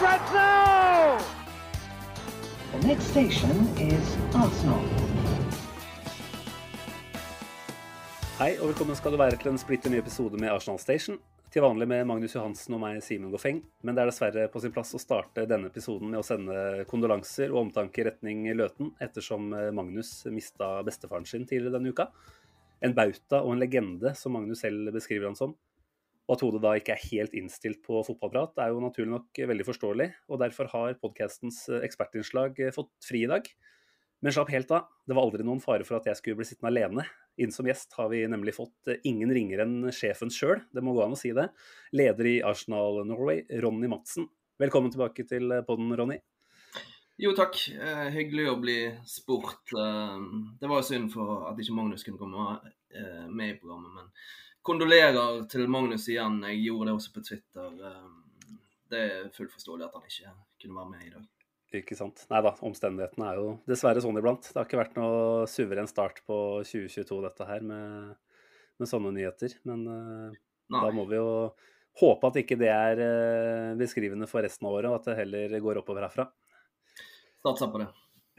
Now! The next station is Arsenal. Hei og velkommen skal du være til en splitter ny episode med Arsenal Station. Til vanlig med Magnus Johansen og meg, Simen Goffeng. Men det er dessverre på sin plass å starte denne episoden med å sende kondolanser og omtanke i retning Løten, ettersom eh, Magnus mista bestefaren sin tidligere denne uka. En bauta og en legende, som Magnus selv beskriver han som. Og at hodet da ikke er helt innstilt på fotballprat, er jo naturlig nok veldig forståelig. Og derfor har podkastens ekspertinnslag fått fri i dag. Men slapp helt av, det var aldri noen fare for at jeg skulle bli sittende alene. Inn som gjest har vi nemlig fått ingen ringere enn sjefen sjøl, det må gå an å si det. Leder i Arsenal Norway, Ronny Madsen. Velkommen tilbake til podden, Ronny. Jo, takk. Eh, hyggelig å bli spurt. Eh, det var synd for at ikke Magnus kunne komme eh, med i programmet, men kondolerer til Magnus igjen. Jeg gjorde det også på Twitter. Eh, det er fullt forståelig at han ikke kunne være med i dag. Ikke sant. Nei da, omstendighetene er jo dessverre sånn iblant. Det har ikke vært noe suveren start på 2022, dette her, med, med sånne nyheter. Men uh, da må vi jo håpe at ikke det er uh, beskrivende for resten av året, og at det heller går oppover herfra. Satser på det.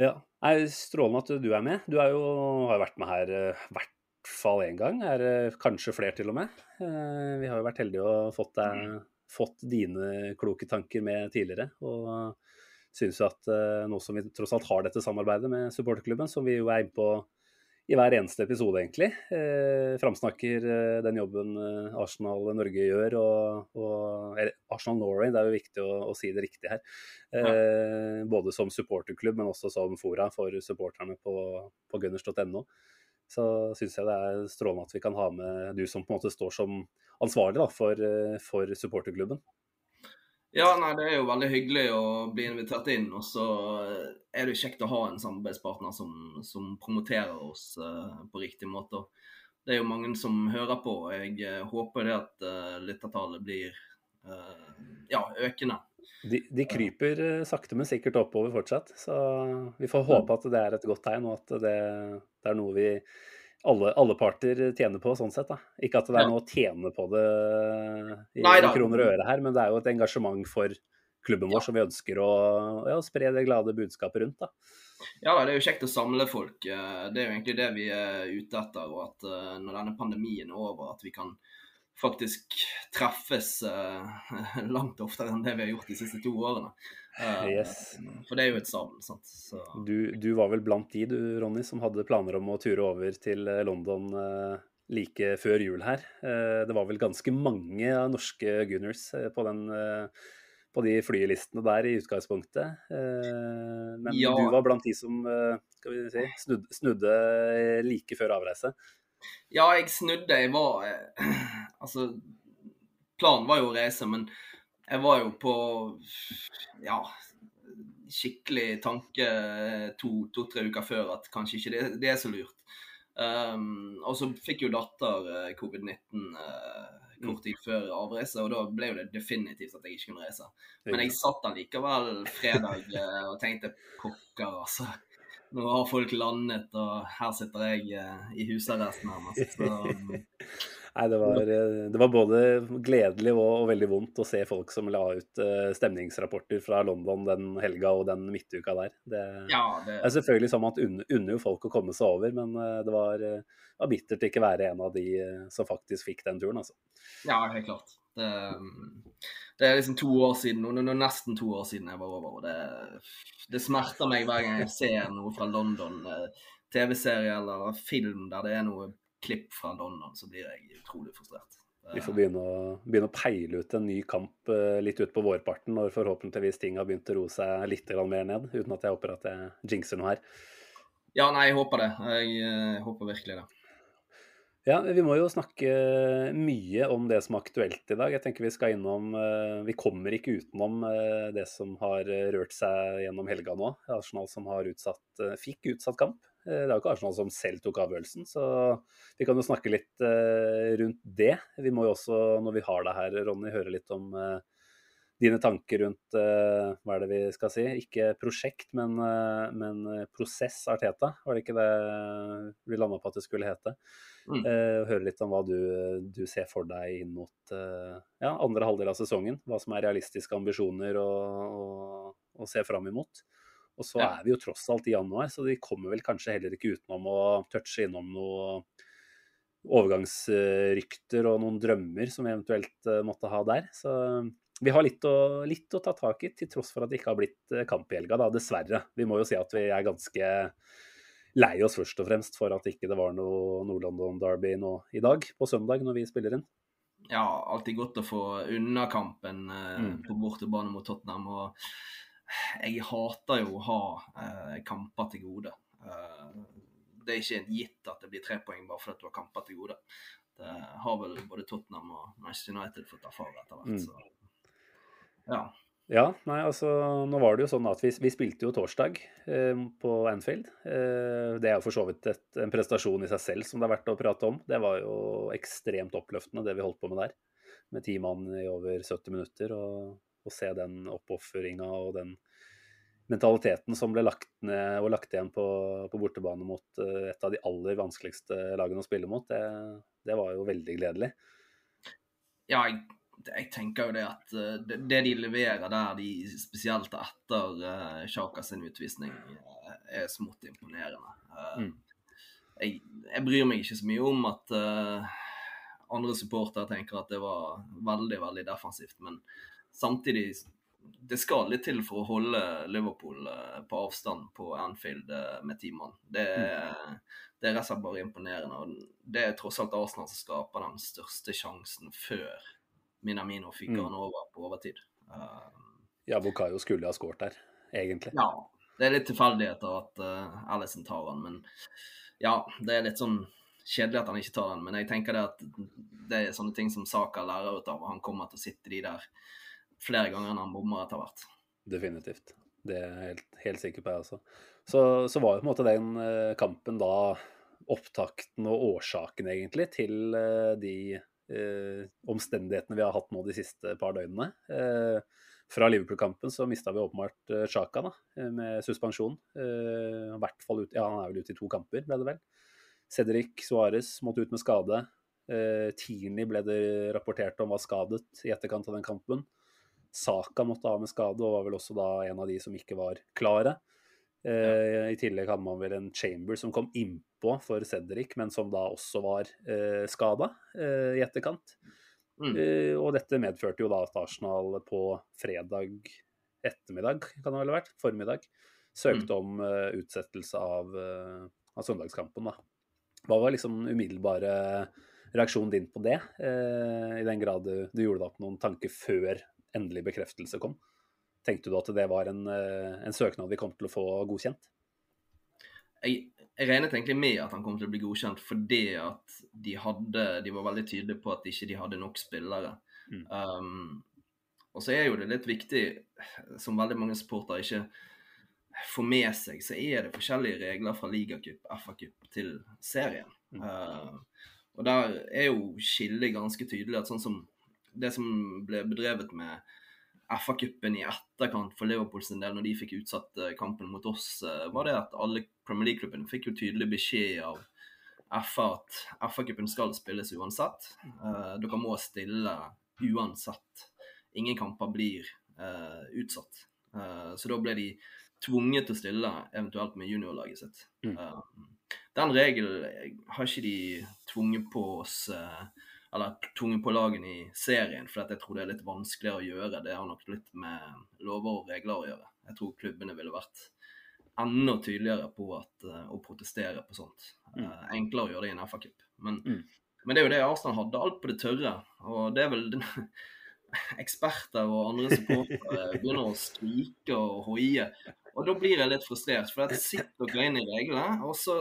Ja. Nei, strålende at du er med. Du er jo, har jo vært med her uh, hvert fall én gang. Er kanskje flere, til og med. vi har jo vært heldige og fått, deg, fått dine kloke tanker med tidligere. og syns jo at uh, nå som vi tross alt har dette samarbeidet med supporterklubben, som vi jo er inne på i hver eneste episode, egentlig, eh, framsnakker eh, den jobben eh, Arsenal Norge gjør, og, og Arsenal Norway, det er jo viktig å, å si det riktig her. Eh, ja. Både som supporterklubb, men også som fora for supporterne på, på gunners.no. Så syns jeg det er strålende at vi kan ha med du som på en måte står som ansvarlig da, for, eh, for supporterklubben. Ja, nei, det er jo veldig hyggelig å bli invitert inn. Og så er det jo kjekt å ha en samarbeidspartner som, som promoterer oss uh, på riktig måte. Det er jo mange som hører på. og Jeg håper det at uh, lyttertallet blir ja, økende. De, de kryper sakte, men sikkert oppover fortsatt. Så vi får håpe at det er et godt tegn, og at det, det er noe vi alle, alle, parter tjener på, sånn sett. da. Ikke at det er noe å tjene på det i, i kroner og øre her, men det er jo et engasjement for klubben vår ja. som vi ønsker å ja, spre det glade budskapet rundt. da. Ja, det er jo kjekt å samle folk. Eh, det er jo egentlig det vi er ute etter. Og at eh, når denne pandemien er over, at vi kan faktisk treffes uh, langt oftere enn det vi har gjort de siste to årene. Uh, yes. For det er jo et savn. sant? Så. Du, du, var vel blant de, du Ronny, som hadde planer om å ture over til eh, London like før jul her. det var vel ganske mange av norske Gunners på, den, på de flylistene der i utgangspunktet. men ja. du var blant de som si, snudde, snudde like før avreise. Ja, jeg snudde. Jeg var Altså, planen var jo å reise, men jeg var jo på ja, skikkelig tanke to-tre to, uker før at kanskje ikke det, det er så lurt. Um, og så fikk jo datter uh, covid-19 uh, kort tid før avreise, og da ble jo det definitivt at jeg ikke kunne reise. Men jeg satt allikevel fredag uh, og tenkte pokker, altså nå har folk landet, og her sitter jeg eh, i husarrest nærmest. Nei, det var, eh, det var, både gledelig og, og, veldig vondt å se folk som la ut uh, stemningsrapporter fra London den helga og den midtuka der. Det, ja, det... er selvfølgelig sånn at unner unne jo folk å komme seg over, men uh, det var, var bittert ikke være en av de som faktisk fikk den turen, altså. Ja, helt klart. Det, det er liksom to år siden, nå, er nesten to år siden jeg var over. og det, det smerter meg hver gang jeg ser noe fra London, eh, TV-serie eller film der det er noe klipp fra London, så blir jeg utrolig frustrert. Vi får begynne å, begynne å, peile ut en ny kamp uh, litt utpå vårparten, når forhåpentligvis ting har begynt å roe seg litt mer ned, uten at jeg håper at jeg jinxer noe her. Ja, nei, jeg håper det. Jeg, jeg håper virkelig det. Ja, vi må jo snakke mye om det som er aktuelt i dag. Jeg tenker Vi skal innom eh, Vi kommer ikke utenom eh, det som har rørt seg gjennom helga nå. Arsenal som har utsatt, eh, fikk utsatt kamp. Det er jo ikke Arsenal som selv tok avgjørelsen, så vi kan jo snakke litt rundt det. Vi må jo også, når vi har deg her, Ronny, høre litt om dine tanker rundt hva er det vi skal si? Ikke prosjekt, men, men prosess Arteta. Var det ikke det vi landa på at det skulle hete? Mm. Uh, høre litt om hva du, du, ser for deg inn mot uh, ja, andre halvdel av sesongen. Hva som er realistiske ambisjoner å, å, å se fram imot. Og så ja. er vi jo tross alt i januar, så de kommer vel kanskje heller ikke utenom å touche innom noe overgangsrykter og noen drømmer som vi eventuelt uh, måtte ha der. Så vi har litt å, litt å, ta tak i, til tross for at det ikke har blitt kamp i helga, da, dessverre. Vi må jo si at vi er ganske lei oss først og fremst for at ikke det var noe Nord-London Derby nå i dag, på søndag, når vi spiller inn. Ja, alltid godt å få unna kampen eh, mm. på bortebane mot Tottenham. og Jeg hater jo å ha eh, kamper til gode. Eh, det er ikke gitt at det blir tre poeng bare fordi du har kamper til gode. Det har vel både Tottenham og Manchester United fått erfare etter hvert. Mm. Så ja. Ja, nei, altså nå var det jo sånn at vi, vi spilte jo torsdag eh, på Anfield. Eh, det er jo for så vidt et, en prestasjon i seg selv som det er verdt å prate om. Det var jo ekstremt oppløftende det vi holdt på med der. Med ti mann i over 70 minutter. Og, og se den oppofringa og den mentaliteten som ble lagt ned og lagt igjen på, på bortebane mot uh, et av de aller vanskeligste lagene å spille mot, det, det var jo veldig gledelig. Ja, jeg jeg tenker jo det at uh, det, de leverer der, de, spesielt etter uh, Xhaka sin utvisning, uh, er smått imponerende. Uh, mm. jeg, jeg, bryr meg ikke så mye om at andre supportere tenker at det var veldig, veldig defensivt. Men samtidig, det skal litt til for å holde Liverpool på avstand på Anfield med ti mann. Det, mm. det er rett og slett bare imponerende. og Det er tross alt Arsenal som skaper den største sjansen før Minamino fikk mm. han over på overtid. Uh, ja, Bukayo skulle ha skåret der, egentlig. Ja, det er litt tilfeldigheter at uh, Alison tar han, men ja, det er litt sånn kjedelig at han ikke tar den. Men jeg tenker det at det er sånne ting som Saka lærer ut av, og han kommer til å sitte de der flere ganger enn han bommer etter hvert. Definitivt. Det er jeg helt, helt sikker på, jeg også. Så, så var jo på en måte den uh, kampen da opptakten og årsaken, egentlig, til de eh, omstendighetene vi har hatt nå de siste par døgnene. Eh, fra Liverpool-kampen så mista vi åpenbart eh, Sjaka da, eh, med suspensjon. Eh, hvert fall ut, ja, Han er vel ute i to kamper, ble det vel. Cedric Suárez måtte ut med skade. Eh, Tini ble det rapportert om var skadet i etterkant av den kampen. Saka måtte av med skade og var vel også da en av de som ikke var klare. Eh, I tillegg hadde man vel en Chamber som kom innpå for Cedric, men som da også var eh, skada eh, i etterkant. Mm. Eh, og dette medførte jo da at Arsenal på fredag ettermiddag, kan det vel ha vært, formiddag, søkte mm. om eh, utsettelse av, uh, av, søndagskampen. da. Hva var liksom umiddelbare reaksjonen din på det, uh, i den grad du, du gjorde deg opp noen tanker før endelig bekreftelse kom? Tenkte du at det var en, eh, en søknad vi kom til å få godkjent? Jeg, jeg, regnet egentlig med at han kom til å bli godkjent fordi at de, hadde, de var veldig tydelige på at de ikke hadde nok spillere. Mm. Um, og så er jo det litt viktig, som veldig mange supportere ikke får med seg, så er det forskjellige regler fra ligacup, FA-cup til serien. Mm. Uh, og der er jo skillet ganske tydelig. at sånn som Det som ble bedrevet med FA-cupen i etterkant for Liverpool sin del, når de fikk utsatt eh, kampen mot oss, eh, var det at alle Premier League-klubbene fikk jo tydelig beskjed av FA at FA-cupen skal spilles uansett. Uh, dere må stille uansett. Ingen kamper blir uh, utsatt. Uh, så da ble de tvunget til å stille, eventuelt med juniorlaget sitt. Mm. den regelen har ikke de tvunget på oss eller tungen på lagen i serien, for jeg tror det er litt vanskeligere å gjøre. Det har nok litt med lover og regler å gjøre. Jeg tror klubbene ville vært enda tydeligere på at, uh, å protestere på sånt. Mm. enklere å gjøre det i en FA-cup. Men, mm. men, det er jo det Arsenal hadde, alt på det tørre. Og det er vel den, eksperter og andre supportere begynner å skrike og hoie. Og da blir jeg litt frustrert, for jeg sitter dere inn i reglene, og så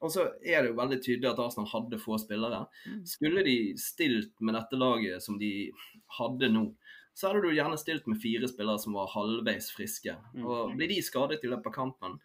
og så er det jo veldig tydelig at Arsenal hadde få spillere. Mm. Skulle de stilt med dette laget som de hadde nå, så hadde du gjerne stilt med fire spillere som var halvveis friske. Mm. Og Blir de skadet i løpet av kampen,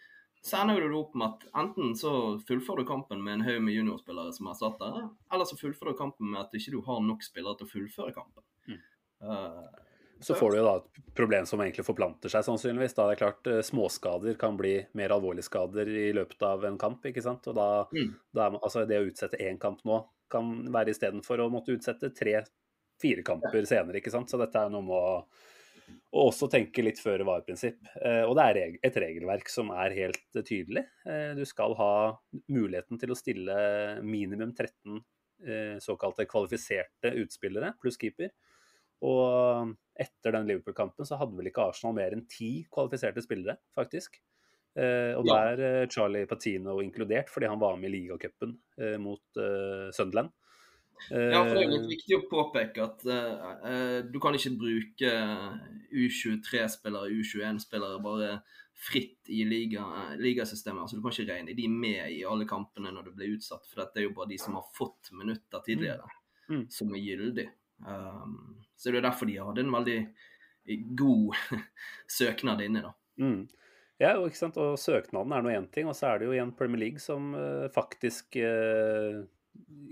så ender du opp med at enten så fullfører du kampen med en haug med juniorspillere som erstatter, eller så fullfører du kampen med at ikke du har nok spillere til å fullføre kampen. Mm. Eh, Så får du jo da et problem som egentlig forplanter seg, sannsynligvis. Da det er klart eh, småskader kan bli mer alvorlige skader i løpet av en kamp, ikke sant. Og da, Mm. da er altså det å utsette én kamp nå kan være istedenfor å måtte utsette tre-fire kamper senere, ikke sant. Så dette er noe med å og også tenke litt føre var-prinsipp. Eh, og det er et regelverk som er helt tydelig. Eh, du skal ha muligheten til å stille minimum 13 eh, såkalte kvalifiserte utspillere pluss keeper. Og etter den Liverpool-kampen så hadde vel ikke Arsenal mer enn ti kvalifiserte spillere, faktisk. Eh, og Ja. der eh, Charlie Patino inkludert, fordi han var med i ligacupen eh, mot Sunderland. Ja, for det er litt viktig å påpeke at du kan ikke bruke U23-spillere, U21-spillere bare fritt i liga, ligasystemet. Altså, du kan ikke regne de med i alle kampene når du blir utsatt, for dette er jo bare de som har fått minutter tidligere, Mm. som er gyldig. Um, så det er derfor de hadde en veldig god søknad inne, da. Mm. Ja, ikke sant? og søknaden er nå én ting, og så er det jo igjen Premier League som eh, faktisk eh,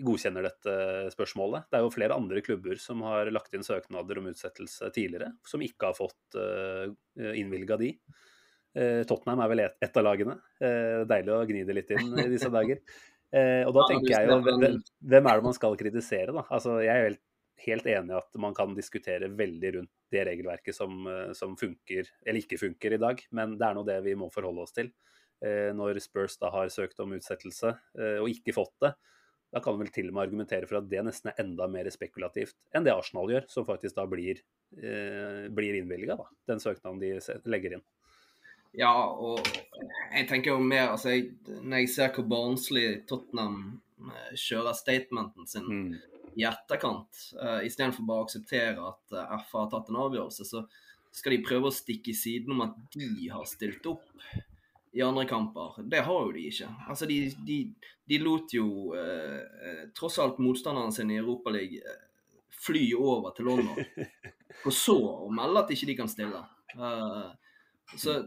godkjenner dette spørsmålet. Det er jo flere andre klubber som har lagt inn søknader om utsettelse tidligere, som ikke har fått uh, innvilga de. Eh, Tottenham er vel et, et av lagene. Eh, deilig å gni det litt inn i disse dager. Eh, og da tenker jeg jo hvem, hvem er det man skal kritisere, da? Altså, jeg er helt, helt enig i at man kan diskutere veldig rundt det regelverket som, eh, som funker, eller ikke funker i dag, men det er nå det vi må forholde oss til. Eh, når Spurs da har søkt om utsettelse eh, og ikke fått det, da kan man vel til og med argumentere for at det nesten er enda mer spekulativt enn det Arsenal gjør, som faktisk da blir, eh, blir innvilga, den søknaden de legger inn. Ja, og jeg tenker jo mer altså jeg, Når jeg ser hvor barnslig Tottenham kjører statementen sin Mm. I etterkant, uh, istedenfor bare å akseptere at uh, FA har tatt en avgjørelse, så skal de prøve å stikke i siden om at de har stilt opp i andre kamper. Det har jo de ikke. Altså, de, de, de lot jo eh, eh, tross alt motstanderen sin i Europaligaen uh, fly over til London, for så å melde at ikke de kan stille. Eh, så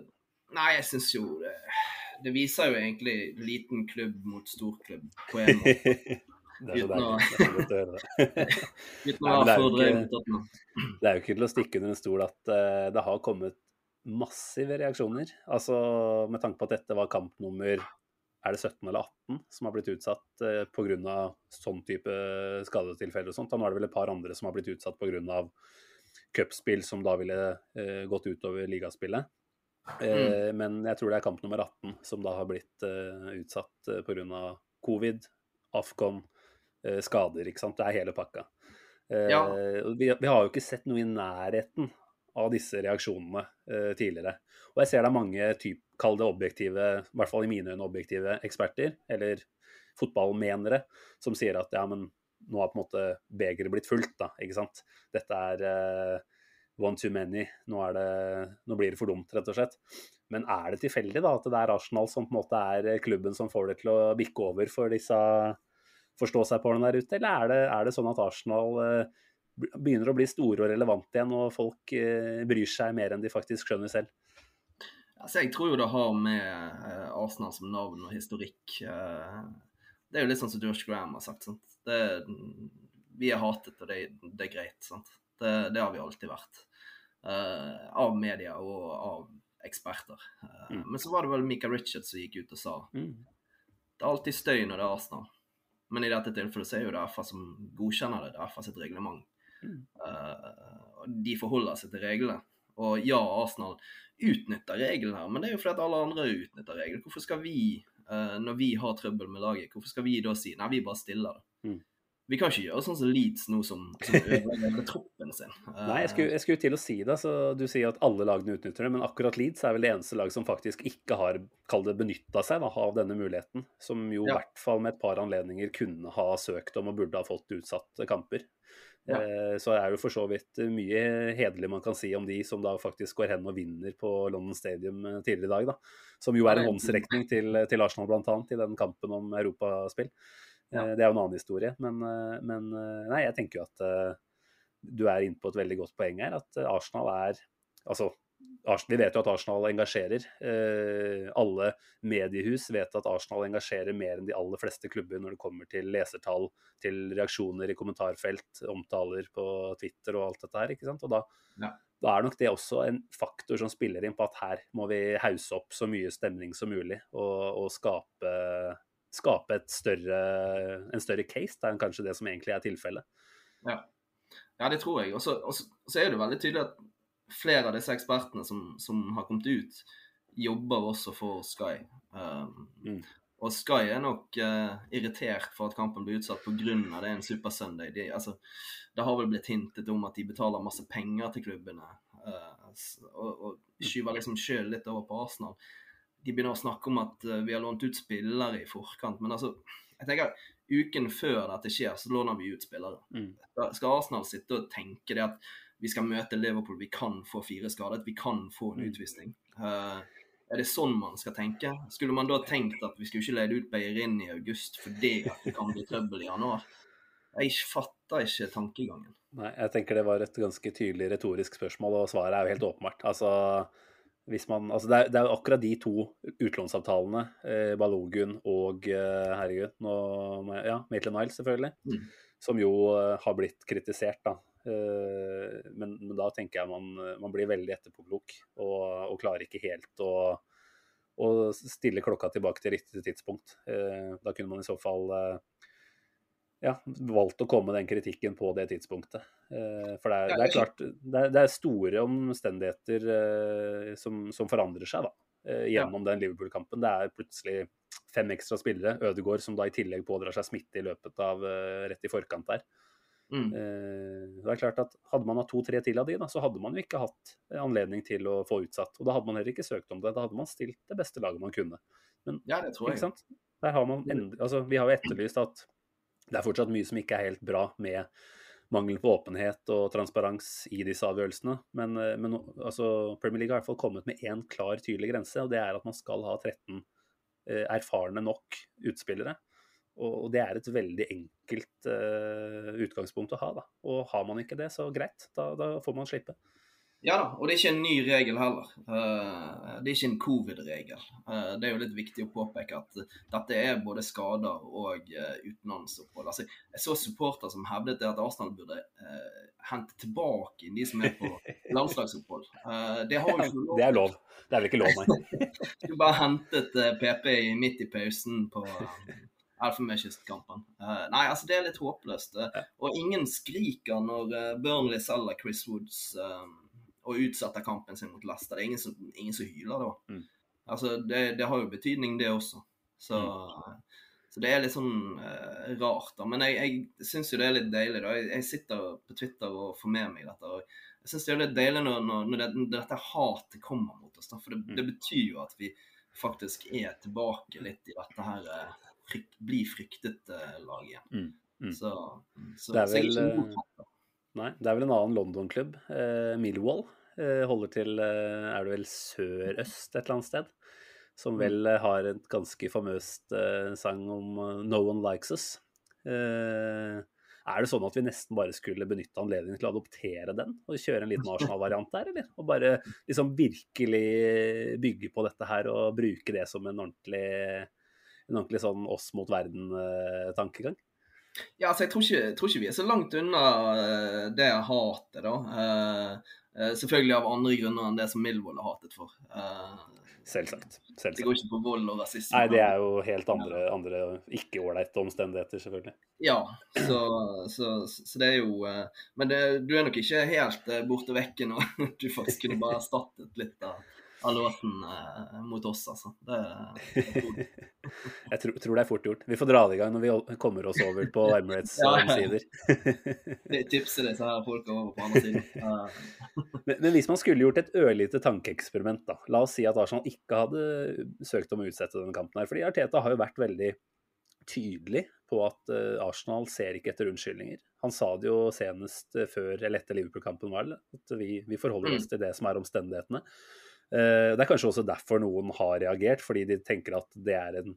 Nei, jeg syns jo det, det viser jo egentlig liten klubb mot stor klubb på en måte. Det er så deilig. Det er å det jo ikke- Det er jo ikke til å stikke under en stol at uh, det har kommet massive reaksjoner. Altså med tanke på at dette var kamp nummer er det 17 eller 18 som har blitt utsatt eh, pga. sånn type skadetilfeller og sånt. Da nå er det vel et par andre som har blitt utsatt pga. cupspill som da ville eh, gått utover ligaspillet. Eh, Men jeg tror det er kamp nummer 18 som da har blitt eh, utsatt eh, pga. covid, Afcon, eh, skader. ikke sant. Det er hele pakka. Eh, Ja. vi, vi har jo ikke sett noe i nærheten av disse reaksjonene eh, tidligere. Og jeg ser det er mange typ, kall det objektive, i hvert fall i mine øyne objektive eksperter, eller fotballmenere, som sier at ja, men nå har på en måte begeret blitt fullt, da, ikke sant. Dette er eh, one too many. Nå, er det, nå blir det for dumt, rett og slett. Men er det tilfeldig da, at det er Arsenal som på en måte er klubben som får det til å bikke over for disse forstå-seg-på-ene der ute, eller er det, er det sånn at Arsenal eh, begynner å bli store og relevante igjen, og folk eh, bryr seg mer enn de faktisk skjønner selv? Altså, jeg tror jo det har med eh, Arsenal som navn og historikk Det er jo litt sånn som George Graham har sagt. Sant? Det, vi er hatet, og det, det er greit. Sant? Det, det har vi alltid vært. Av media og av eksperter. Mm. Men så var det vel Michael Richards som gikk ut og sa Mm. det er alltid støy når det er Arsenal. Men i dette tilfellet så er jo det FA som godkjenner det. Det er FA sitt reglement. Mm. Uh, og de forholder seg til reglene. Og ja, Arsenal utnytter reglene her, men det er jo fordi at alle andre utnytter reglene. Hvorfor skal vi, uh, når vi har trøbbel med laget, hvorfor skal vi da si nei, vi bare stiller det? Mm. Vi kan ikke gjøre sånn som Leeds nå, som, som ødelegger troppen sin. Nei, jeg skulle, jeg skulle til å si det. så Du sier at alle lagene utnytter det, men akkurat Leeds er vel det eneste lag som faktisk ikke har kall det benytta seg da, av denne muligheten. Som jo i Ja. hvert fall med et par anledninger kunne ha søkt om og burde ha fått utsatt kamper. Ja. Så det er jo for så vidt mye hederlig man kan si om de som da faktisk går hen og vinner på London Stadium eh, tidligere i dag. da. Som jo er en håndsrekning til, til Arsenal bl.a. i den kampen om europaspill. Ja. Det er jo en annen historie. Men, men nei, jeg tenker jo at du er inne på et veldig godt poeng her. At Arsenal er Altså, vi vet jo at Arsenal engasjerer. Eh, alle mediehus vet at Arsenal engasjerer mer enn de aller fleste klubber når det kommer til lesertall, til reaksjoner i kommentarfelt, omtaler på Twitter og alt dette her. ikke sant? Og da, ja. da er nok det også en faktor som spiller inn på at her må vi hause opp så mye stemning som mulig og, og skape, skape større, en større case da, enn kanskje det som egentlig er tilfellet. Ja. ja, det tror jeg. Og så er det veldig tydelig at flere av disse ekspertene som, som, har kommet ut, jobber også for Sky. Um, mm. Og Sky er nok uh, irritert for at kampen blir utsatt pga. det er en Super Sunday. De, altså, det har vel blitt hintet om at de betaler masse penger til klubbene. Uh, og, og, skyver liksom sjøl litt over på Arsenal. De begynner å snakke om at uh, vi har lånt ut spillere i forkant. Men altså, jeg tenker uken før dette skjer, så låner vi ut spillere. Mm. Skal Arsenal sitte og tenke det at vi skal møte Liverpool, vi kan få fire skadet, vi kan få en mm. utvisning. Uh, er det sånn man skal tenke? Skulle man da tenkt at vi skulle ikke leide ut Beirin i august fordi det kan bli trøbbel i januar? Jeg fatter ikke tankegangen. Nei, jeg tenker det var et ganske tydelig retorisk spørsmål, og svaret er jo helt åpenbart. Altså, man, altså det, er, det, er, akkurat de to utlånsavtalene, eh, Balogun og eh, herregud, nå, ja, Maitland Niles selvfølgelig, mm. som jo eh, har blitt kritisert da, Eh, men, men, da tenker jeg man, man blir veldig etterpåklok og, og, klarer ikke helt å, å, stille klokka tilbake til riktig tidspunkt. Eh, da kunne man i så fall eh, ja, valgt å komme med den kritikken på det tidspunktet. For det er, det er klart det er, det er, store omstendigheter som, som forandrer seg da, gjennom den Liverpool-kampen. Det er plutselig fem ekstra spillere. Ødegaard som da i tillegg pådrar seg smitte i løpet av rett i forkant der. Mm. Eh, det er klart at Hadde man hatt to-tre til av de, da, så hadde man jo ikke hatt eh, anledning til å få utsatt. Og da hadde man heller ikke søkt om det. Da hadde man stilt det beste laget man kunne. Men ja, det tror jeg. Der har man altså, vi har jo etterlyst at det er fortsatt mye som ikke er helt bra med mangelen på åpenhet og transparens i disse avgjørelsene. Men, eh, men altså, Premier League har i hvert fall kommet med én klar, tydelig grense, og det er at man skal ha 13 eh, erfarne nok utspillere. Og det er et veldig enkelt uh, utgangspunkt å ha. da. Og har man ikke det, så greit. Da, da, får man slippe. Ja da, og det er ikke en ny regel heller. Uh, det er ikke en covid-regel. Uh, det er jo litt viktig å påpeke at dette er både skader og utenlandsopphold. Altså, jeg så supporter som hevdet at Arsenal burde hente tilbake de som er på landslagsopphold. det har jo lov. Det er lov. Det er vel ikke lov, nei. du bare hentet PP midt i pausen på Elfenbenskystkampen. Uh, nei, altså det er litt håpløst. Og ingen skriker når Burnley selger Chris Woods og utsatte kampen sin mot Leicester. Det er ingen som, ingen som hyler da. Mm. Altså, det, det, har jo betydning, det også. Så, mm. så det er litt sånn rart, da. Men jeg, jeg syns jo det er litt deilig, da. Jeg, jeg, sitter på Twitter og får med meg dette. og jeg syns det er litt deilig når, når, når, det, når dette hatet kommer mot oss. Da. For det, mm. det, betyr jo at vi faktisk er tilbake litt i dette her frykt, bli fryktet-laget uh, igjen. Mm, mm. Så, så, det er vel uh, Nei, det er vel en annen London-klubb, uh, Millwall, eh, holder til Er det vel sørøst et eller annet sted? Som mm. vel har et ganske famøst sang om 'No One Likes Us'. Er det sånn at vi nesten bare skulle benytte anledningen til å adoptere den og kjøre en liten Arsenal-variant der, eller? Og bare liksom virkelig bygge på dette her og bruke det som en ordentlig en ordentlig sånn oss mot verden-tankegang? Ja, altså jeg tror, ikke, tror, ikke, vi er så langt unna uh, det hatet, da. Uh, uh, selvfølgelig av andre grunner enn det som Milvold er hatet for. Selvsagt. Selvsagt. Det går ikke på vold og rasisme. Nei, det er jo helt andre, andre ikke ålreite omstendigheter, selvfølgelig. Ja, så, så, så, det er jo Men det, du er nok ikke helt borte vekk nå. Du faktisk kunne bare erstattet litt av av låten eh, mot oss, altså. Det, jeg tror, tror, det er fort gjort. Vi får dra det i gang når vi kommer oss over på Emirates ja, sider. det tipser disse her folka over på andre siden. men, men, hvis man skulle gjort et ørlite tankeeksperiment, da. La oss si at Arsenal ikke hadde søkt om å utsette denne kampen her. Fordi Arteta har jo vært veldig tydelig på at uh, Arsenal ser ikke etter unnskyldninger. Han sa det jo senest uh, før eller etter Liverpool-kampen, at vi, vi forholder oss mm. til det som er omstendighetene. Uh, det er kanskje også derfor noen har reagert, fordi de tenker at det er, en,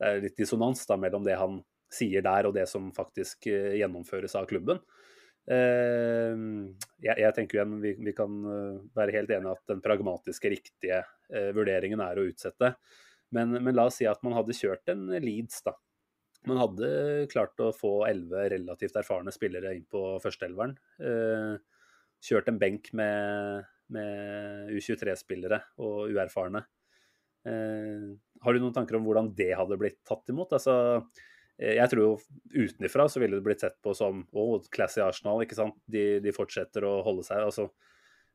det er litt dissonans da, mellom det han sier der og det som faktisk gjennomføres av klubben. Jeg, jeg, tenker igjen vi, vi kan være helt enige at den pragmatiske, riktige vurderingen er å utsette. Men, men, la oss si at man hadde kjørt en Leeds, da. Man hadde klart å få elleve relativt erfarne spillere inn på førsteelveren. Eh, kjørt en benk med, med U23-spillere og uerfarne. Eh, har du noen tanker om hvordan det hadde blitt tatt imot? Altså, eh, jeg tror jo utenfra så ville det blitt sett på som å, oh, classy Arsenal, ikke sant. De, de, fortsetter å holde seg. Altså,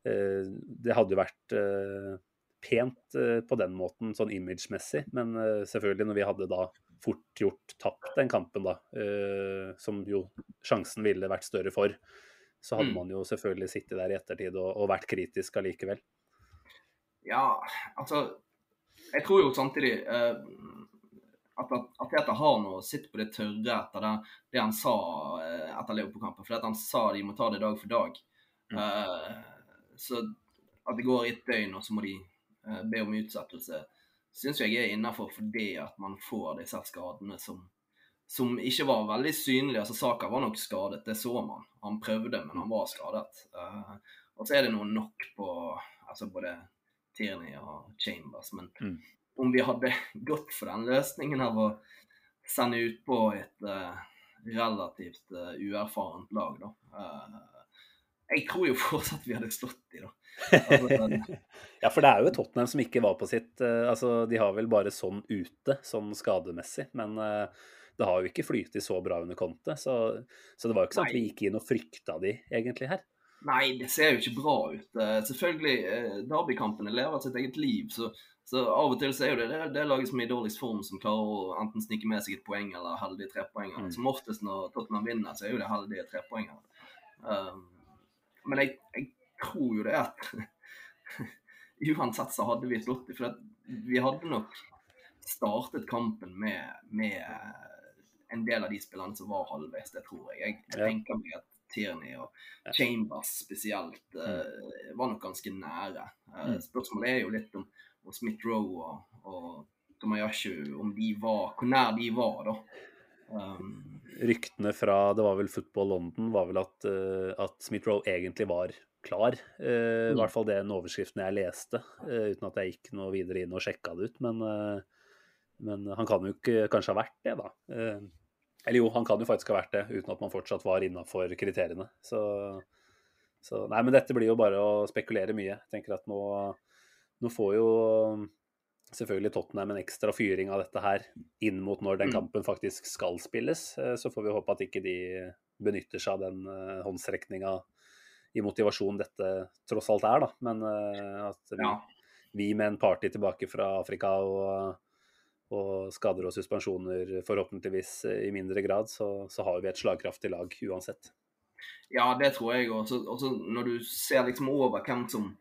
eh, det hadde jo vært eh, pent uh, på den måten, sånn image-messig. Men uh, selvfølgelig, når vi hadde da fort gjort tapt den kampen, da, som jo sjansen ville vært større for, så hadde mm. man jo selvfølgelig sittet der i ettertid og, og vært kritisk allikevel. Ja, altså Jeg tror jo samtidig at, at, Teta har noe sitt på det tørre etter det, det han sa etter Leopold-kampen. For han sa de må ta det dag for dag. Mm. så at det går ett døgn, og så må de Eh, be om utsettelse, syns jeg er innafor fordi at man får disse skadene som, som ikke var veldig synlig. Altså, Saka var nok skadet, det så man. Han prøvde, men han var skadet. Uh, og så er det noe nok på altså både Tierney og Chambers. Men mm. om vi hadde gått for den løsningen av å sende ut på et uh, relativt uh, uerfarent lag, da jeg tror jo fortsatt vi hadde slått de da. Altså, ja, for det er jo Tottenham som ikke var på sitt uh, Altså, de har vel bare sånn ute, sånn skademessig. Men uh, det har jo ikke flytet så bra under Conte. Så, så, det var jo ikke sånn at vi gikk inn og frykta de egentlig her. Nei, det ser jo ikke bra ut. Uh, selvfølgelig, uh, Derby-kampene lever sitt eget liv. Så, så, av og til så er jo det det, det laget som er i dårligst form, som klarer å enten snike med seg et poeng eller heldige trepoengere. Mm. Som oftest når Tottenham vinner, så er jo det heldige trepoengere. Um, men jeg, jeg, tror jo det at uansett så hadde vi slått dem. For vi hadde nok startet kampen med, med, en del av de spillerne som var halvveis, det tror jeg. Jeg, jeg tenker meg at Tierney og Chambers spesielt uh, var nok ganske nære. Uh, spørsmålet er jo litt om, om Smith-Roe og, og Tomayashu, om de var, hvor nær de var, da. Um, Ryktene fra det var vel Football London var vel at, uh, at Smith-Roe egentlig var klar. Uh, I mm. hvert fall den overskriften jeg leste, uh, uten at jeg gikk noe videre inn og sjekka det ut. Men, men han kan jo ikke kanskje ha vært det, da. Eller jo, han kan jo faktisk ha vært det, uten at man fortsatt var innafor kriteriene. Så, så, Nei, men dette blir jo bare å spekulere mye. Jeg tenker at nå, nå får jo selvfølgelig Tottenham en ekstra fyring av dette her inn mot når den mm. kampen faktisk skal spilles. Eh, så får vi håpe at ikke de benytter seg av den uh, håndsrekninga i motivasjon dette tross alt er, da. Men uh, at vi, vi, med en party tilbake fra Afrika og, og skader og suspensjoner forhåpentligvis i mindre grad, så, så har vi et slagkraftig lag uansett. Ja, det tror jeg òg. Når du ser liksom over hvem som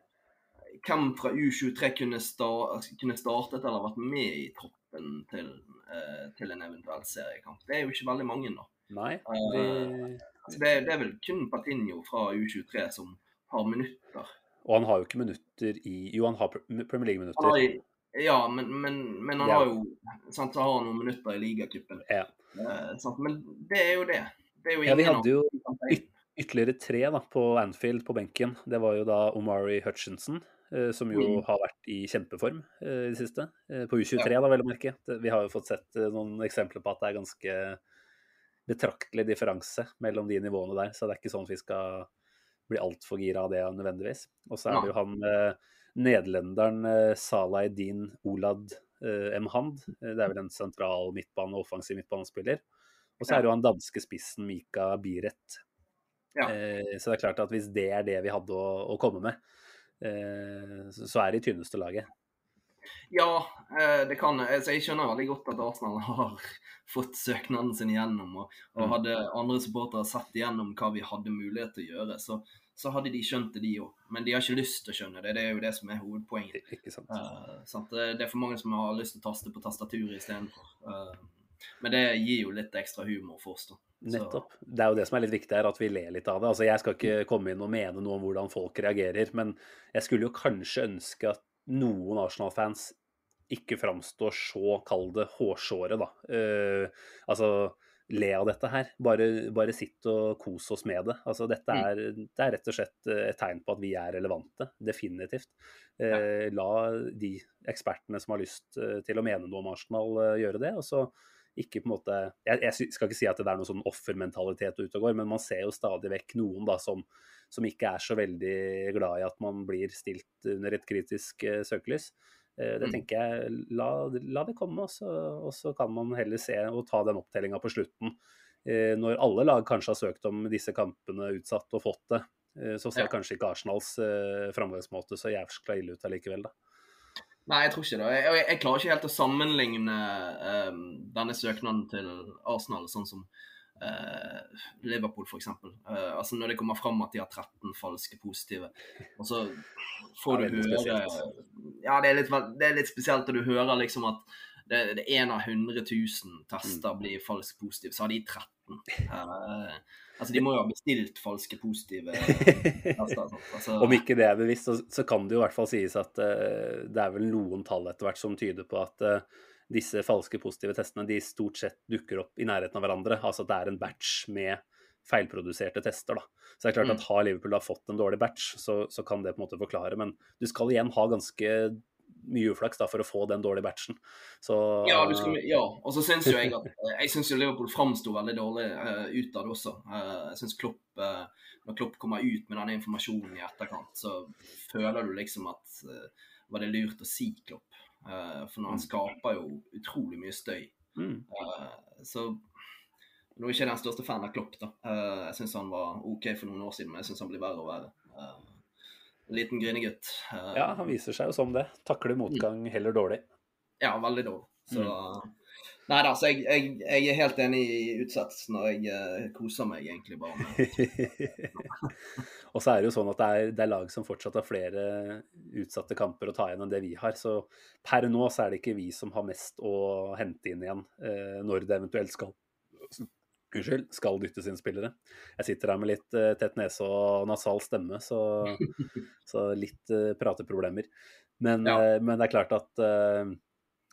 hvem fra U23 kunne, start, kunne, startet eller vært med i troppen til, uh, til, en eventuell seriekamp. Det er jo ikke veldig mange, da. Nei, det... uh, det, det, er vel kun Patinho fra U23 som har minutter. Og han har jo ikke minutter i Jo, han har Premier League-minutter. Ja, men, men, men han ja. har jo sant, så har han noen minutter i ligacupen. Ja. Uh, men det er jo det. Det er jo ja, vi hadde jo yt ytterligere tre da, på Anfield på benken. Det var jo da Omari Hutchinson, Eh, som jo mm. har vært i kjempeform eh, i det siste. Eh, på U23, ja. da, vel å merke. Vi har jo fått sett noen eksempler på at det er ganske betraktelig differanse mellom de nivåene der, så det er ikke sånn at vi skal bli altfor gira av det nødvendigvis. Og så er det jo han nederlenderen Salah Din Olad Mhand. Det er vel en sentral midtbane, offensiv midtbanespiller. Og så er det jo han danske spissen Mika Biret. Ja. Så det er klart at hvis det er det vi hadde å, å komme med, Eh, så er det i tynneste laget. Ja, eh, det kan altså jeg. skjønner veldig godt at Arsenal har fått søknaden sin igjennom. Og, og mm. hadde andre supportere sett igjennom hva vi hadde mulighet til å gjøre, så, så hadde de skjønt det, de òg. Men de har ikke lyst til å skjønne det. Det er jo det som er hovedpoenget. Ikke sant. Uh, sant? Det er for mange som har lyst til å taste på tastaturet istedenfor. Uh, men det gir jo litt ekstra humor for oss, da. Nettopp. Det er jo det som er litt viktig her, at vi ler litt av det. Altså, Jeg skal ikke komme inn og mene noe om hvordan folk reagerer, men jeg skulle jo kanskje ønske at noen Arsenal-fans ikke framstår så, kall det, hårsåre, da. Uh, altså, le av dette her. Bare, bare sitt og kos oss med det. Altså, dette er, det er rett og slett eh, et tegn på at vi er relevante. Definitivt. Eh, La de ekspertene som har lyst eh, til å mene noe om Arsenal, eh, gjøre det. og så ikke på en måte jeg, jeg skal ikke si at det er noen sånn offermentalitet ute og går, men man ser jo stadig vekk noen da som, som ikke er så veldig glad i at man blir stilt under et kritisk uh, søkelys. Eh, det Mm. tenker jeg, la, la det komme, og så, og så kan man heller se og ta den opptellinga på slutten. Eh, når alle lag kanskje har søkt om disse kampene utsatt og fått det, eh, så ser Ja. kanskje ikke Arsenals framgangsmåte så jævskla ille ut allikevel, da. Nei, jeg tror ikke det. Jeg, jeg, klarer ikke helt å sammenligne eh, denne søknaden til Arsenal sånn som eh, Liverpool, f.eks. Eh, altså når det kommer fram at de har 13 falske positive, og så får Ja, du høre. Ja, det er, litt, det er litt spesielt, og du hører liksom at det, det er en av 100 000 Mm. tester blir falsk positiv, så har de 13. Eh, altså, de må jo ha bestilt falske positive tester. Altså, Om ikke det er bevisst, så, så kan det jo i hvert fall sies at uh, det er vel noen tall etter hvert som tyder på at eh, disse falske positive testene de stort sett dukker opp i nærheten av hverandre. Altså at det er en batch med feilproduserte tester. da. Så det er klart Mm. at Har Liverpool da fått en dårlig batch, så, så kan det på en måte forklare. Men du skal igjen ha ganske mye uflaks da for å få den dårlige batchen. Så Ja, skal, ja. og så syns jo jeg at Jeg synes jo Liverpool framsto veldig dårlig uh, utad også. Uh, jeg synes Klopp, uh, Når Klopp kommer ut med denne informasjonen i etterkant, så føler du liksom at uh, Var det lurt å si Klopp? Eh, for når han skaper jo utrolig mye støy. mm, Eh, så nå er ikke jeg den største fan av Klopp. da. Eh, jeg syns han var OK for noen år siden, men jeg syns han blir verre og verre. En liten grinegutt. Ja, han viser seg jo som det. Takler motgang heller dårlig. ja, veldig dårlig. Så Mm. Nei da, så jeg, jeg, jeg er helt enig i utsettelsen, og jeg eh, koser meg egentlig bare med og så er det jo sånn at det er, det er lag som fortsatt har flere utsatte kamper å ta igjen enn det vi har. Så per nå så er det ikke vi som har mest å hente inn igjen eh, når det eventuelt skal Unnskyld, skal dyttes inn spillere. Jeg sitter her med litt uh, tett nese og nasal stemme, så, så litt uh, prateproblemer. Men, Ja. uh, men det er klart at,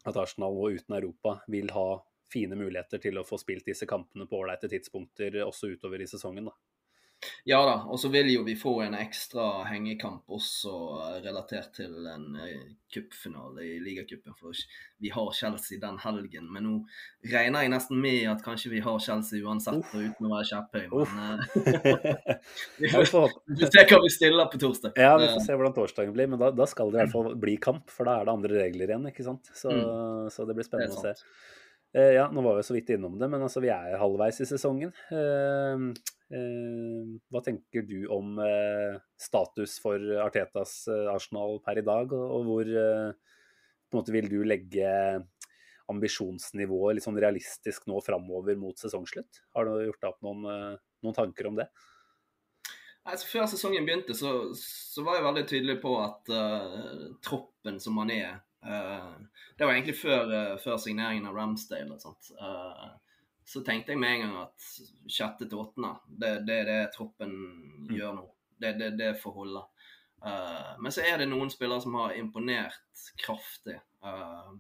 at Arsenal nå uten Europa vil ha fine muligheter til å få spilt disse kampene på ålreite tidspunkter også utover i sesongen. da. Ja da, og så vil jo vi få en ekstra hengekamp også eh, relatert til en eh, cupfinale i ligacupen. For vi har Chelsea den helgen, men nå regner jeg nesten med at kanskje vi har Chelsea uansett, og uten å være kjepphøy. Men eh, vi får vi får se hva vi stiller på torsdag. Ja, vi får se hvordan torsdagen blir, men da, da skal det i hvert fall bli kamp, for da er det andre regler igjen, ikke sant. Så, så det blir spennende det å se. Ja, nå var vi så vidt innom det, men altså, vi er halvveis i sesongen. Eh, eh, hva tenker du om eh, status for Artetas eh, Arsenal per i dag, og, hvor eh, på en måte vil du legge ambisjonsnivået litt sånn realistisk nå framover mot sesongslutt? Har du gjort deg opp noen, noen tanker om det? Altså, før sesongen begynte, så, så var jeg veldig tydelig på at uh, troppen som man er uh, Det var egentlig før, uh, før signeringen av Ramsdale. og sånt. Eh, så tenkte jeg med en gang at sjette til åttende, det, det er det troppen gjør nå. Det, det, det får holde. Uh, men så er det noen spillere som har imponert kraftig. Uh,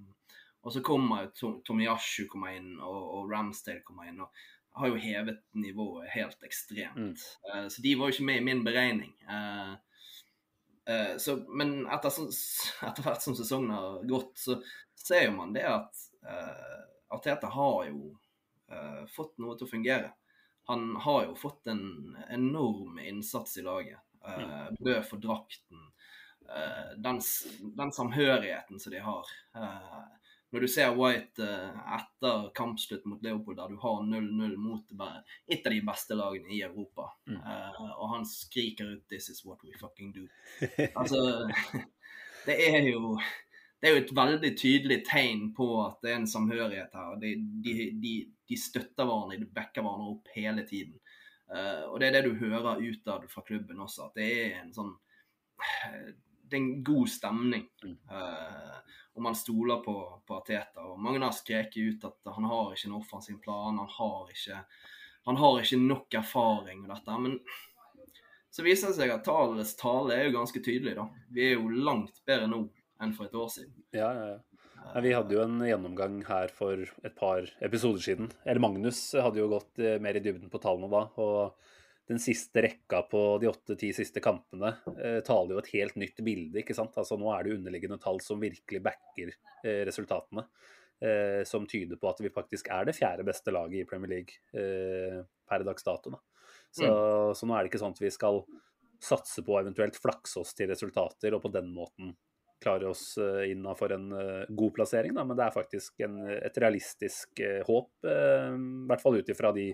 og så kommer Tom- Tomiyasu kommer inn, og, og Ramsdale kommer inn. og har jo hevet nivået helt ekstremt. Eh, så de var jo ikke med i min beregning. Så, men etter, så, etter hvert som sesongen har gått, så ser jo man det at uh, Arteta har jo fått noe til å fungere. Han har jo fått en enorm innsats i laget. Uh, Bø for drakten. eh, den, den samhørigheten som de har. Eh, når du ser White eh, etter kampslutt mot Leopold, der du har 0-0 mot et av de beste lagene i Europa, Mm. eh, og han skriker ut 'This is what we fucking do'. Altså, det er jo det er jo et veldig tydelig tegn på at det er en samhørighet her. De, de, de, de støtter hverandre, de backer hverandre opp hele tiden. Uh, og det er det du hører utad fra klubben også, at det er en sånn det er en god stemning. Eh, og man stoler på, på Ateta. Og mange har skreket ut at han har ikke en offensiv plan, han har ikke, han har ikke nok erfaring og dette. Men så viser det seg at tallenes tale er jo ganske tydelig, da. Vi er jo langt bedre nå enn for et år siden. Ja, ja, ja. Vi hadde jo en gjennomgang her for et par episoder siden. Eller Magnus hadde jo gått eh, mer i dybden på tallene da. Og den siste rekka på de åtte-ti siste kampene eh, taler jo et helt nytt bilde. ikke sant? Altså Nå er det underliggende tall som virkelig backer eh, resultatene. Eh, som tyder på at vi faktisk er det fjerde beste laget i Premier League eh, per dags dato. da. Så, så nå er det ikke sånn at vi skal satse på å eventuelt flakse oss til resultater og på den måten klare oss eh, innafor en eh, god plassering, da, men det er faktisk en, et realistisk eh, håp. I hvert fall ut ifra de,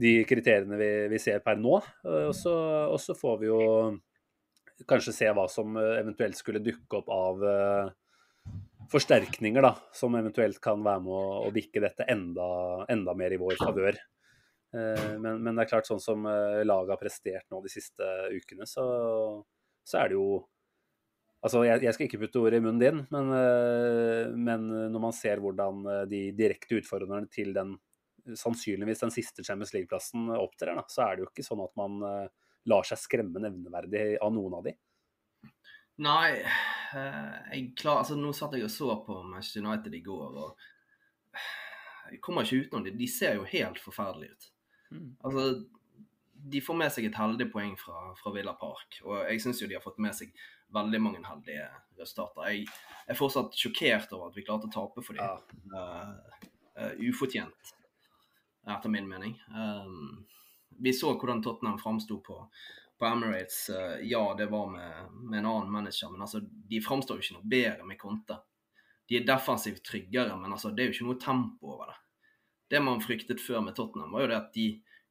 de kriteriene vi, vi ser per nå. Og så, får vi jo kanskje se hva som eventuelt skulle dukke opp av forsterkninger, da, som eventuelt kan være med å, å bikke dette enda, enda mer i vår favør. Men, men det er klart, sånn som laget har prestert nå de siste ukene, så, så er det jo Altså, jeg, jeg skal ikke putte ordet i munnen din, men, eh, men når man ser hvordan eh, de direkte utfordrerne til den sannsynligvis den siste Champions League-plassen opptrer, da, så er det jo ikke sånn at man eh, lar seg skremme nevneverdig av noen av de. Nei, eh, jeg klar, altså nå satt jeg og så på Manchester United i går, og jeg kommer ikke utenom det. De ser jo helt forferdelige ut. Mm. Altså, de får med seg et heldig poeng fra, fra Villa Park, og jeg syns jo de har fått med seg veldig mange heldige resultater. Jeg er fortsatt sjokkert over at vi klarte å tape for dem. Uh, uh, ufortjent, etter min mening. Um, vi så hvordan Tottenham framsto på, på Emirates. Uh, ja, det var med, med en annen manager, men altså, de framstår jo ikke noe bedre med Conte. De er defensivt tryggere, men altså, det er jo ikke noe tempo over det. Det man fryktet før med Tottenham, var jo det at de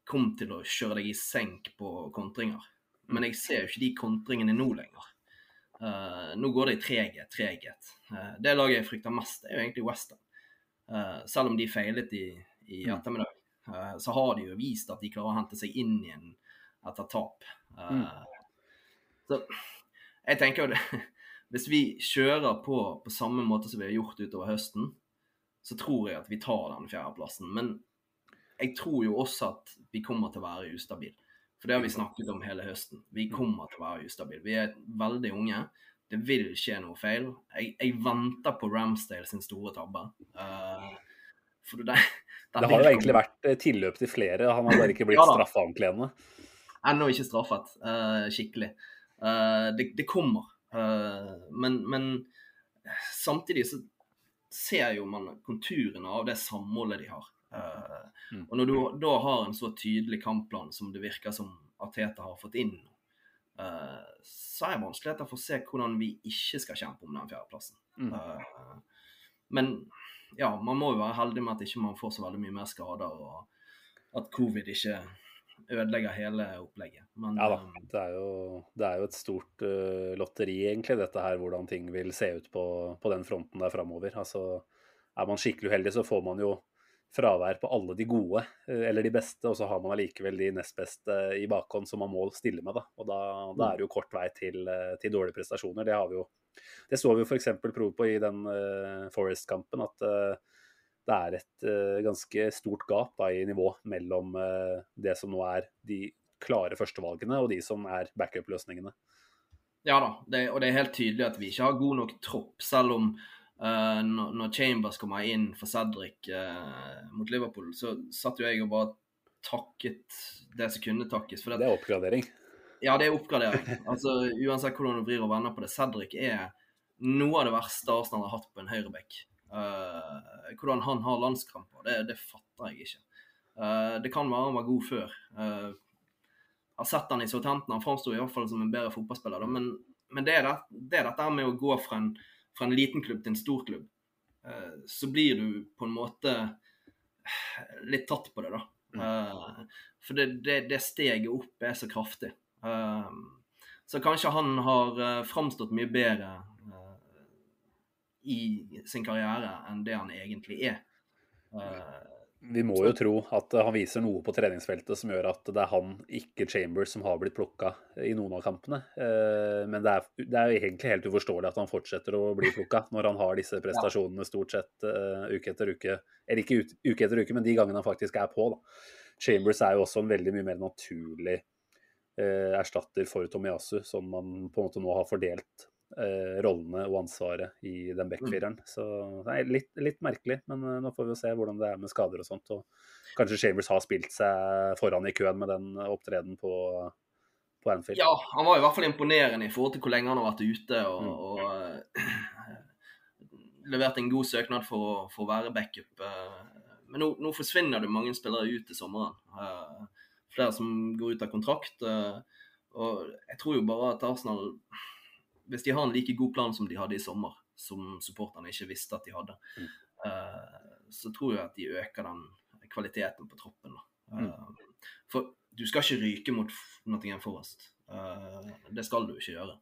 kom til å kjøre deg i senk på kontringer. Men jeg ser jo ikke de kontringene nå lenger. Uh, nå går det i treghet, treghet. Uh, det laget jeg frykter mest, er jo egentlig Western. Uh, selv om de feilet i, i ettermiddag, eh, så har de jo vist at de klarer å hente seg inn igjen etter tap. Mm. Så jeg tenker jo det Hvis vi kjører på på samme måte som vi har gjort utover høsten, så tror jeg at vi tar den fjerdeplassen. Men jeg tror jo også at vi kommer til å være ustabile. For det har vi snakket om hele høsten. Vi kommer til å være ustabile. Vi er veldig unge. Det vil skje noe feil. Jeg, jeg venter på Ramsdale sin store tabbe. Uh, for det, Det har jo egentlig vært eh, tilløp til flere, han har bare ikke blitt Ja straffa ordentlig ennå. Ennå ikke straffet uh, skikkelig. Uh, det, det kommer. Men, men samtidig så ser jo man konturene av det samholdet de har. Eh, Mm. Og når du da har en så tydelig kampplan som det virker som Ateta har fått inn eh, så er det vanskeligheter for å se hvordan vi ikke skal kjempe om den fjerdeplassen. Mm. Eh, men ja, man må jo være heldig med at ikke man får så veldig mye mer skader, og at covid ikke ødelegger hele opplegget. Men Ja da. Det er jo, det er jo et stort uh, lotteri, egentlig, dette her, hvordan ting vil se ut på, på den fronten der framover. Altså, er man skikkelig uheldig, så får man jo fravær på alle de gode, eh, eller de beste, og så har man allikevel de nest beste i bakhånd som man må stille med. Da. Og da, da er det jo kort vei til, eh, til dårlige prestasjoner. Det har vi jo det så vi jo f.eks. prov på i den uh, Forest-kampen, at uh, det er et uh, ganske stort gap da, i nivå mellom det som nå er de klare førstevalgene, og de som er backup-løsningene. Ja da, det, og det er helt tydelig at vi ikke har god nok tropp, selv om eh, når, når Chambers kommer inn for Cedric uh, mot Liverpool, så satt jo jeg og bare takket det som kunne takkes. Det er oppgradering. Ja, det er oppgradering. Altså, Uansett hvordan du vrir og vender på det. Cedric er noe av det verste Arsenal har hatt på en høyreback. Uh, hvordan han har landskramper, det, det fatter jeg ikke. Eh, det kan være han var god før. Eh, jeg har sett han i Southampton, han framsto i hvert fall som en bedre fotballspiller. Da. Men, men det, er det, det er dette med å gå fra en, fra en liten klubb til en stor klubb. Eh, så blir du på en måte litt tatt på det, da. Eh, for det, det, det steget opp er så kraftig. Eh, så kanskje han har framstått mye bedre i sin karriere enn det han egentlig er. Eh, vi må jo tro at han viser noe på treningsfeltet som gjør at det er han, ikke Chambers, som har blitt plukka i noen av kampene. Eh, men det er, det er egentlig helt uforståelig at han fortsetter å bli plukka når han har disse prestasjonene stort sett uke etter uke. Eller ikke uke etter uke, men de gangene han faktisk er på. Da. Chambers er jo også en veldig mye mer naturlig erstatter for Tomiyasu, som man på en måte nå har fordelt eh, rollene og ansvaret i den backfireren. Mm. Så det er litt, litt merkelig, men uh, nå får vi jo se hvordan det er med skader og sånt. Og kanskje Shavers har spilt seg foran i køen med den opptredenen på, på Anfield. Ja, han var i hvert fall imponerende i forhold til hvor lenge han har vært ute. og, mm. og uh, levert en god søknad for, for å være backup. Men nå, nå, forsvinner det mange spillere ut til sommeren. flere som går ut av kontrakt. og jeg tror jo bare at Arsenal hvis de har en like god plan som de hadde i sommer, som supporterne ikke visste at de hadde, mm. uh, så tror jeg at de øker den kvaliteten på troppen. Uh, mm. For du skal ikke ryke mot Nottingham Forest. Uh, det skal du ikke gjøre.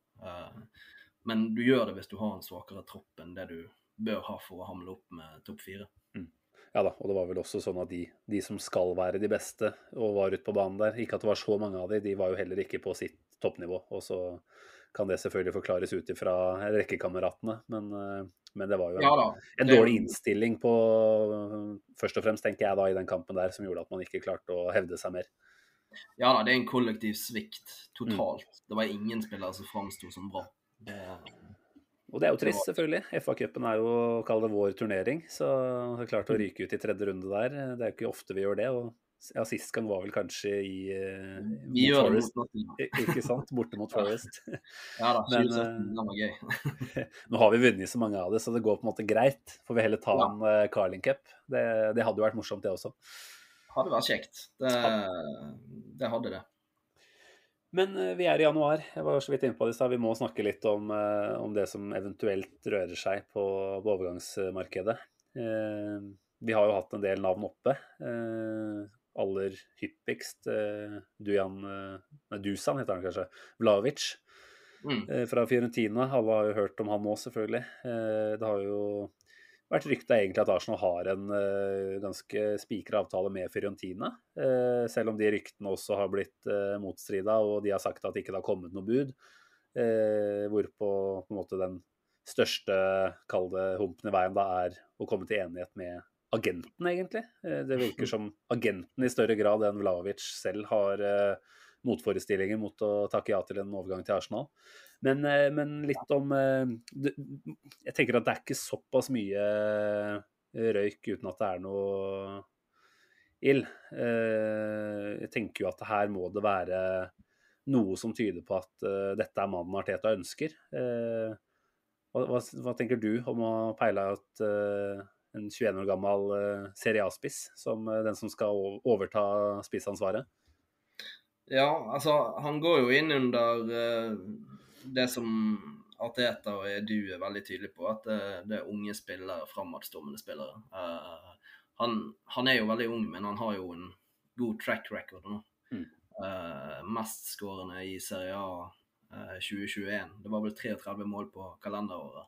men du gjør det hvis du har en svakere tropp enn det du bør ha for å hamle opp med topp fire. Mm. Ja da, og det var vel også sånn at de, de, som skal være de beste og var ute på banen der, ikke at det var så mange av de, de var jo heller ikke på sitt toppnivå. Og så kan det selvfølgelig forklares ut ifra rekkekameratene. Men, eh, men, det var jo en, ja, en dårlig innstilling på Først og fremst, tenker jeg da, i den kampen der, som gjorde at man ikke klarte å hevde seg mer. Ja da, det er en kollektiv svikt totalt. Mm. Det var ingen spillere som framsto som bra. Det... Og det er jo trist, selvfølgelig. FA-cupen er jo, kall det vår turnering. Så det er klart å mm. ryke ut i tredje runde der, det er jo ikke ofte vi gjør det. og ja, Sist gang var vel kanskje i uh, Vi gjør Forest. det mot Ikke sant? Borte mot Forest. ja da, 2017 det var gøy. nå har vi vunnet så mange av det, så det går på en måte greit. Får vi heller ta ja. en uh, Carling Cup. Det, det, hadde jo vært morsomt, det også. Hadde vært kjekt. Det, det hadde det. Men uh, vi er i januar. Jeg var så vidt inne på det i stad. Vi må snakke litt om, om, det som eventuelt rører seg på, på overgangsmarkedet. vi har jo hatt en del navn oppe aller hyppigst eh, Dujan eh, Nei, Dusan heter han kanskje. Vlavic mm. Eh, fra Fiorentina. Alle har jo hørt om han nå, selvfølgelig. det har jo vært rykta egentlig at Arsenal har en ganske spikra avtale med Fiorentina. selv om de ryktene også har blitt motstrida, og de har sagt at det ikke har kommet noe bud. hvorpå på en måte den største, kall det humpen i veien, da er å komme til enighet med agenten, egentlig. Eh, det virker som agenten i større grad enn Vlaovic selv har eh, motforestillinger mot å takke ja til en overgang til Arsenal. Men, eh, men, litt om Jeg tenker at det er ikke såpass mye røyk uten at det er noe ild. Jeg tenker jo at her må det være noe som tyder på at dette er mannen Arteta ønsker. Hva, hva, hva tenker du om å peile at en 21 år gammel uh, Serie A-spiss, som uh, den som skal overta spissansvaret? Ja, altså han går jo inn under uh, det som Arteta og Edu er veldig tydelige på, at det, det er unge spillere, framadstormende spillere. Uh, han, han, er jo veldig ung, men han har jo en god track record nå. Mm. Uh, Mestskårende i Serie A 2021. Det var vel 33 mål på kalenderåret.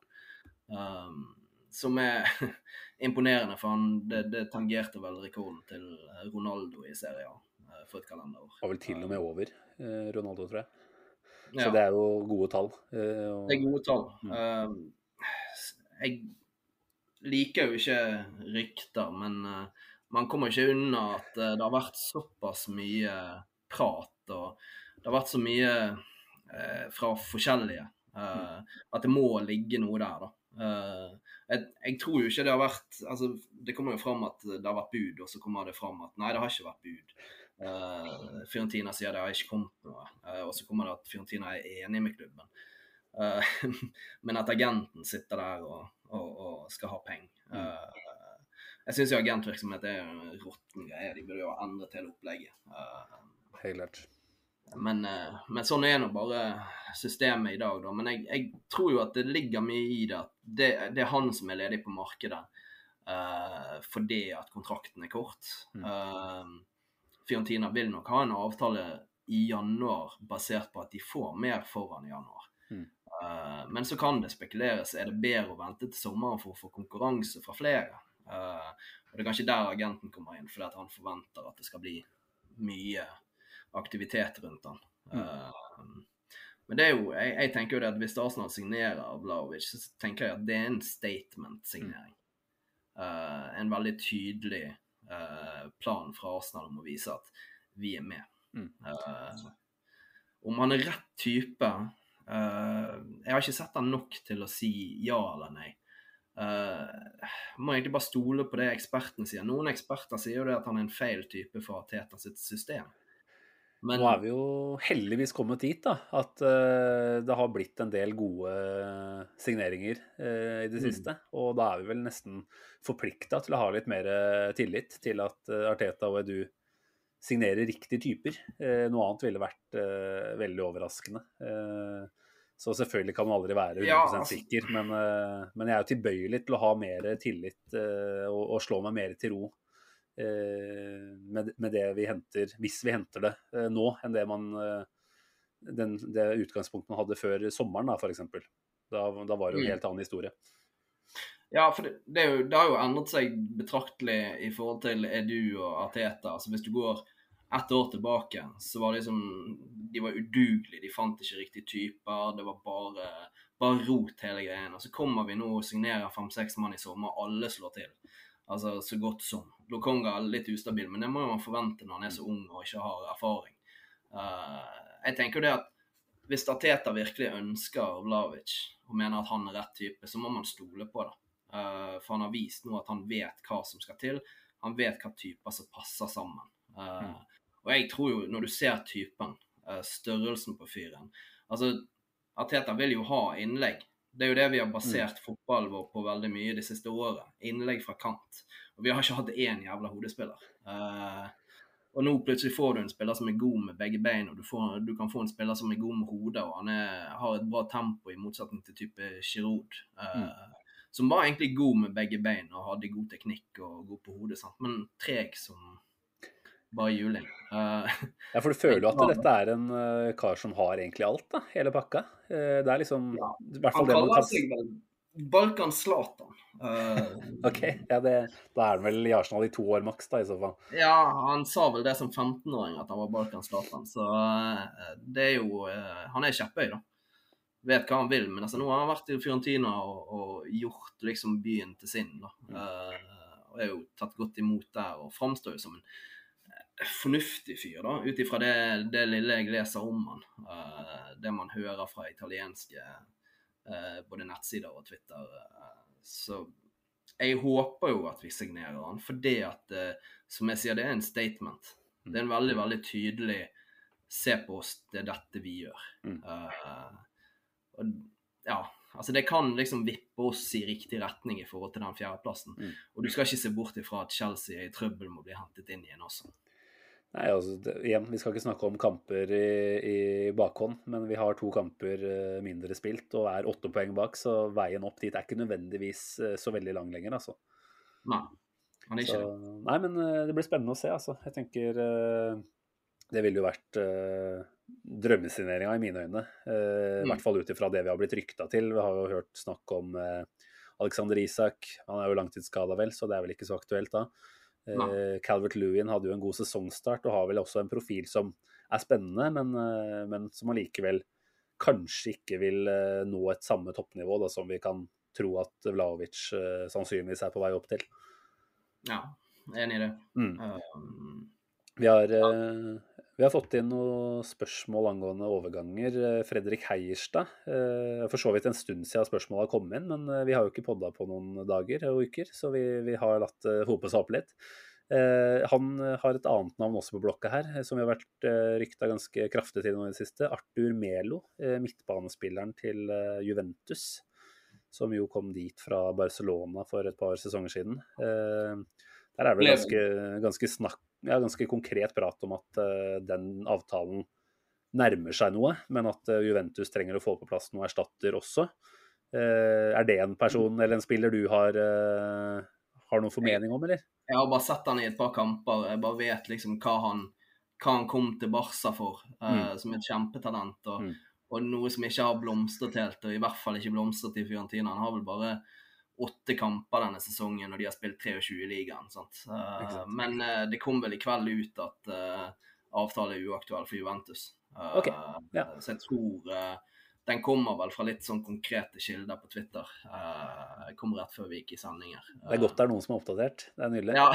Um, som er imponerende, for han, det, det, tangerte vel rekorden til Ronaldo i Serie A eh, for et kalenderår. Var vel til og med over eh, Ronaldo, tror jeg. Så ja. det er jo gode tall. Eh, og... Det er gode tall. Mm. Jeg liker jo ikke rykter, men man kommer ikke unna at det har vært såpass mye prat, og det har vært så mye fra forskjellige. Mm. At det må ligge noe der, da. Uh, jeg, tror jo ikke det har vært altså, Det kommer jo fram at det har vært bud, og så kommer det fram at nei, det har ikke vært bud. Uh, Fiorentina sier det har ikke kommet noe, uh, og så kommer det at Fiorentina er enig med klubben. men at agenten sitter der og, og, og skal ha penger. jeg syns agentvirksomhet er en råtten greie. De burde jo ha endret hele opplegget. Helt klart. Men, eh, men, sånn er nå bare systemet i dag, da. Men jeg, jeg, tror jo at det ligger mye i det at det, det er han som er ledig på markedet uh, fordi at kontrakten er kort. Mm. Uh, Fiorentina vil nok ha en avtale i januar basert på at de får mer foran i januar. Mm. Uh, men så kan det spekuleres er det bedre å vente til sommeren for å få konkurranse fra flere. Og Det er kanskje der agenten kommer inn, fordi at han forventer at det skal bli mye aktivitet rundt han. Eh, men det er jo, jeg, jeg tenker jo det at hvis Arsenal signerer Vlaovic, så tenker jeg at det er en statement-signering. Eh, en veldig tydelig uh, plan fra Arsenal om å vise at vi er med. Mm. Eh, om han er rett type eh, Jeg har ikke sett han nok til å si ja eller nei. Uh, må egentlig bare stole på det ekspertene sier. Noen eksperter sier jo det at han er en feil type for Teta sitt system. Men Nå er vi jo heldigvis kommet dit da, at uh, det har blitt en del gode signeringer uh, i det Mm. siste. Og da er vi vel nesten forplikta til å ha litt mer eh, tillit til at uh, Arteta og Edu signerer riktige typer. Noe annet ville vært veldig overraskende. Så selvfølgelig kan man aldri være 100 Ja, altså- sikker, men, men jeg er jo tilbøyelig til å ha mer tillit og, og slå meg mer til ro med, med det vi henter, hvis vi henter det eh, nå, enn det man eh, den, det utgangspunktet man hadde før sommeren, da, f.eks. Da, da var det jo en Mm. helt annen historie. Ja, for det, det, jo, det har jo endret seg betraktelig i forhold til Edu og Arteta. Altså Hvis du går ett år tilbake, så var det liksom De var udugelige, de fant ikke riktige typer. Det var bare, bare rot, hele greien. Og så kommer vi nå og signerer fem-seks mann i sommer, alle slår til. Altså så godt som. Lokonga er litt ustabil, men det må jo man forvente når han er så ung og ikke har erfaring. Uh, jeg tenker jo det at hvis Arteta virkelig ønsker Vlavic og mener at han er rett type, så må man stole på det. Uh, for han har vist nå at han vet hva som skal til. Han vet hva typer som passer sammen. Eh, Og jeg tror jo, når du ser typen, størrelsen på fyren Altså, Arteta vil jo ha innlegg. Det er jo det vi har basert fotballen vår på veldig mye det siste året. Innlegg fra kant. Og vi har ikke hatt én jævla hodespiller. Uh, og nå plutselig får du en spiller som er god med begge bein, og du, får, du kan få en spiller som er god med hodet, og han er, har et bra tempo, i motsetning til type Giroud. eh, Som var egentlig god med begge bein og hadde god teknikk og god på hodet, sant? men treg som bare juling. Uh, Ja, For du føler jo at dette er en uh, kar som har egentlig alt, da, hele pakka. Uh, det er liksom Ja. i hvert fall han det man kaller seg vel Balkan Zlatan. Eh, OK, ja, det, da er han vel i Arsenal i to år maks, da, i så fall. Ja, han sa vel det som 15-åring, at han var Balkan Zlatan. Så det er jo Han er kjepphøy, da. Vet hva han vil. Men altså, nå har han vært i Fiorentina og, og gjort liksom byen til sin. da. Eh, og er jo tatt godt imot der, og framstår jo som en fornuftig fyr, da, ut ifra det, det lille jeg leser om han. Uh, det man hører fra italienske uh, både nettsider og Twitter. eh, så jeg håper jo at vi signerer han, fordi at, som jeg sier, det er en statement. Det er en veldig, veldig tydelig Se på oss, det er dette vi gjør. Mm. Og ja, altså det kan liksom vippe oss i riktig retning i forhold til den fjerdeplassen. Mm. Og du skal ikke se bort ifra at Chelsea er i trøbbel med å bli hentet inn igjen også. Nei, altså, det, igjen, Vi skal ikke snakke om kamper i, i bakhånd, men vi har to kamper eh, mindre spilt og er åtte poeng bak, så veien opp dit er ikke nødvendigvis eh, så veldig lang lenger. altså. Nei, han er ikke Så, det. nei, men eh, det blir spennende å se, altså. Jeg tenker det ville jo vært drømmesigneringa i mine øyne. I Mm. hvert fall ut ifra det vi har blitt rykta til. Vi har jo hørt snakk om Alexander Isak. Han er jo langtidsskada, vel, så det er vel ikke så aktuelt da. Eh, Calvert Lewin hadde jo en god sesongstart og har vel også en profil som er spennende, men, eh, men som allikevel kanskje ikke vil eh, nå et samme toppnivå da, som vi kan tro at Vlaovic eh, sannsynligvis er på vei opp til. Ja, enig i det. Mm. Um, Vi har, eh, vi har fått inn noen spørsmål angående overganger. Eh, Fredrik Heierstad. eh, For så vidt en stund siden spørsmålet har kommet inn, men eh, vi har jo ikke podda på noen dager og uker, så vi, vi har latt det hope seg opp litt. Han har et annet navn også på blokka her, som vi har vært rykta ganske kraftig til nå i det siste. Arthur Melo, midtbanespilleren til Juventus. Som jo kom dit fra Barcelona for et par sesonger siden. Der er det vel ganske, ganske, snakk, ja, ganske konkret prat om at eh, den avtalen nærmer seg noe, men at eh, Juventus trenger å få på plass noe erstatter også. Eh, er det en person eller en spiller du har, har noen formening om, eller? Jeg har bare sett han i et par kamper. Jeg bare vet liksom hva han, hva han kom til Barca for, mm. som et kjempetalent. Og, Mm. og noe som ikke har blomstret helt, og i hvert fall ikke blomstret i Fiorentina. Han har vel bare åtte kamper denne sesongen, og de har spilt 23 i ligaen. Eh, men uh, det kom vel i kveld ut at uh, avtale er uaktuell for Juventus. Eh, Ok, ja. Så jeg tror eh, den kommer vel fra litt sånn konkrete kilder på Twitter. Uh, kom rett før vi gikk i sending her. Det er godt det er noen som er oppdatert. Det er nydelig. Ja.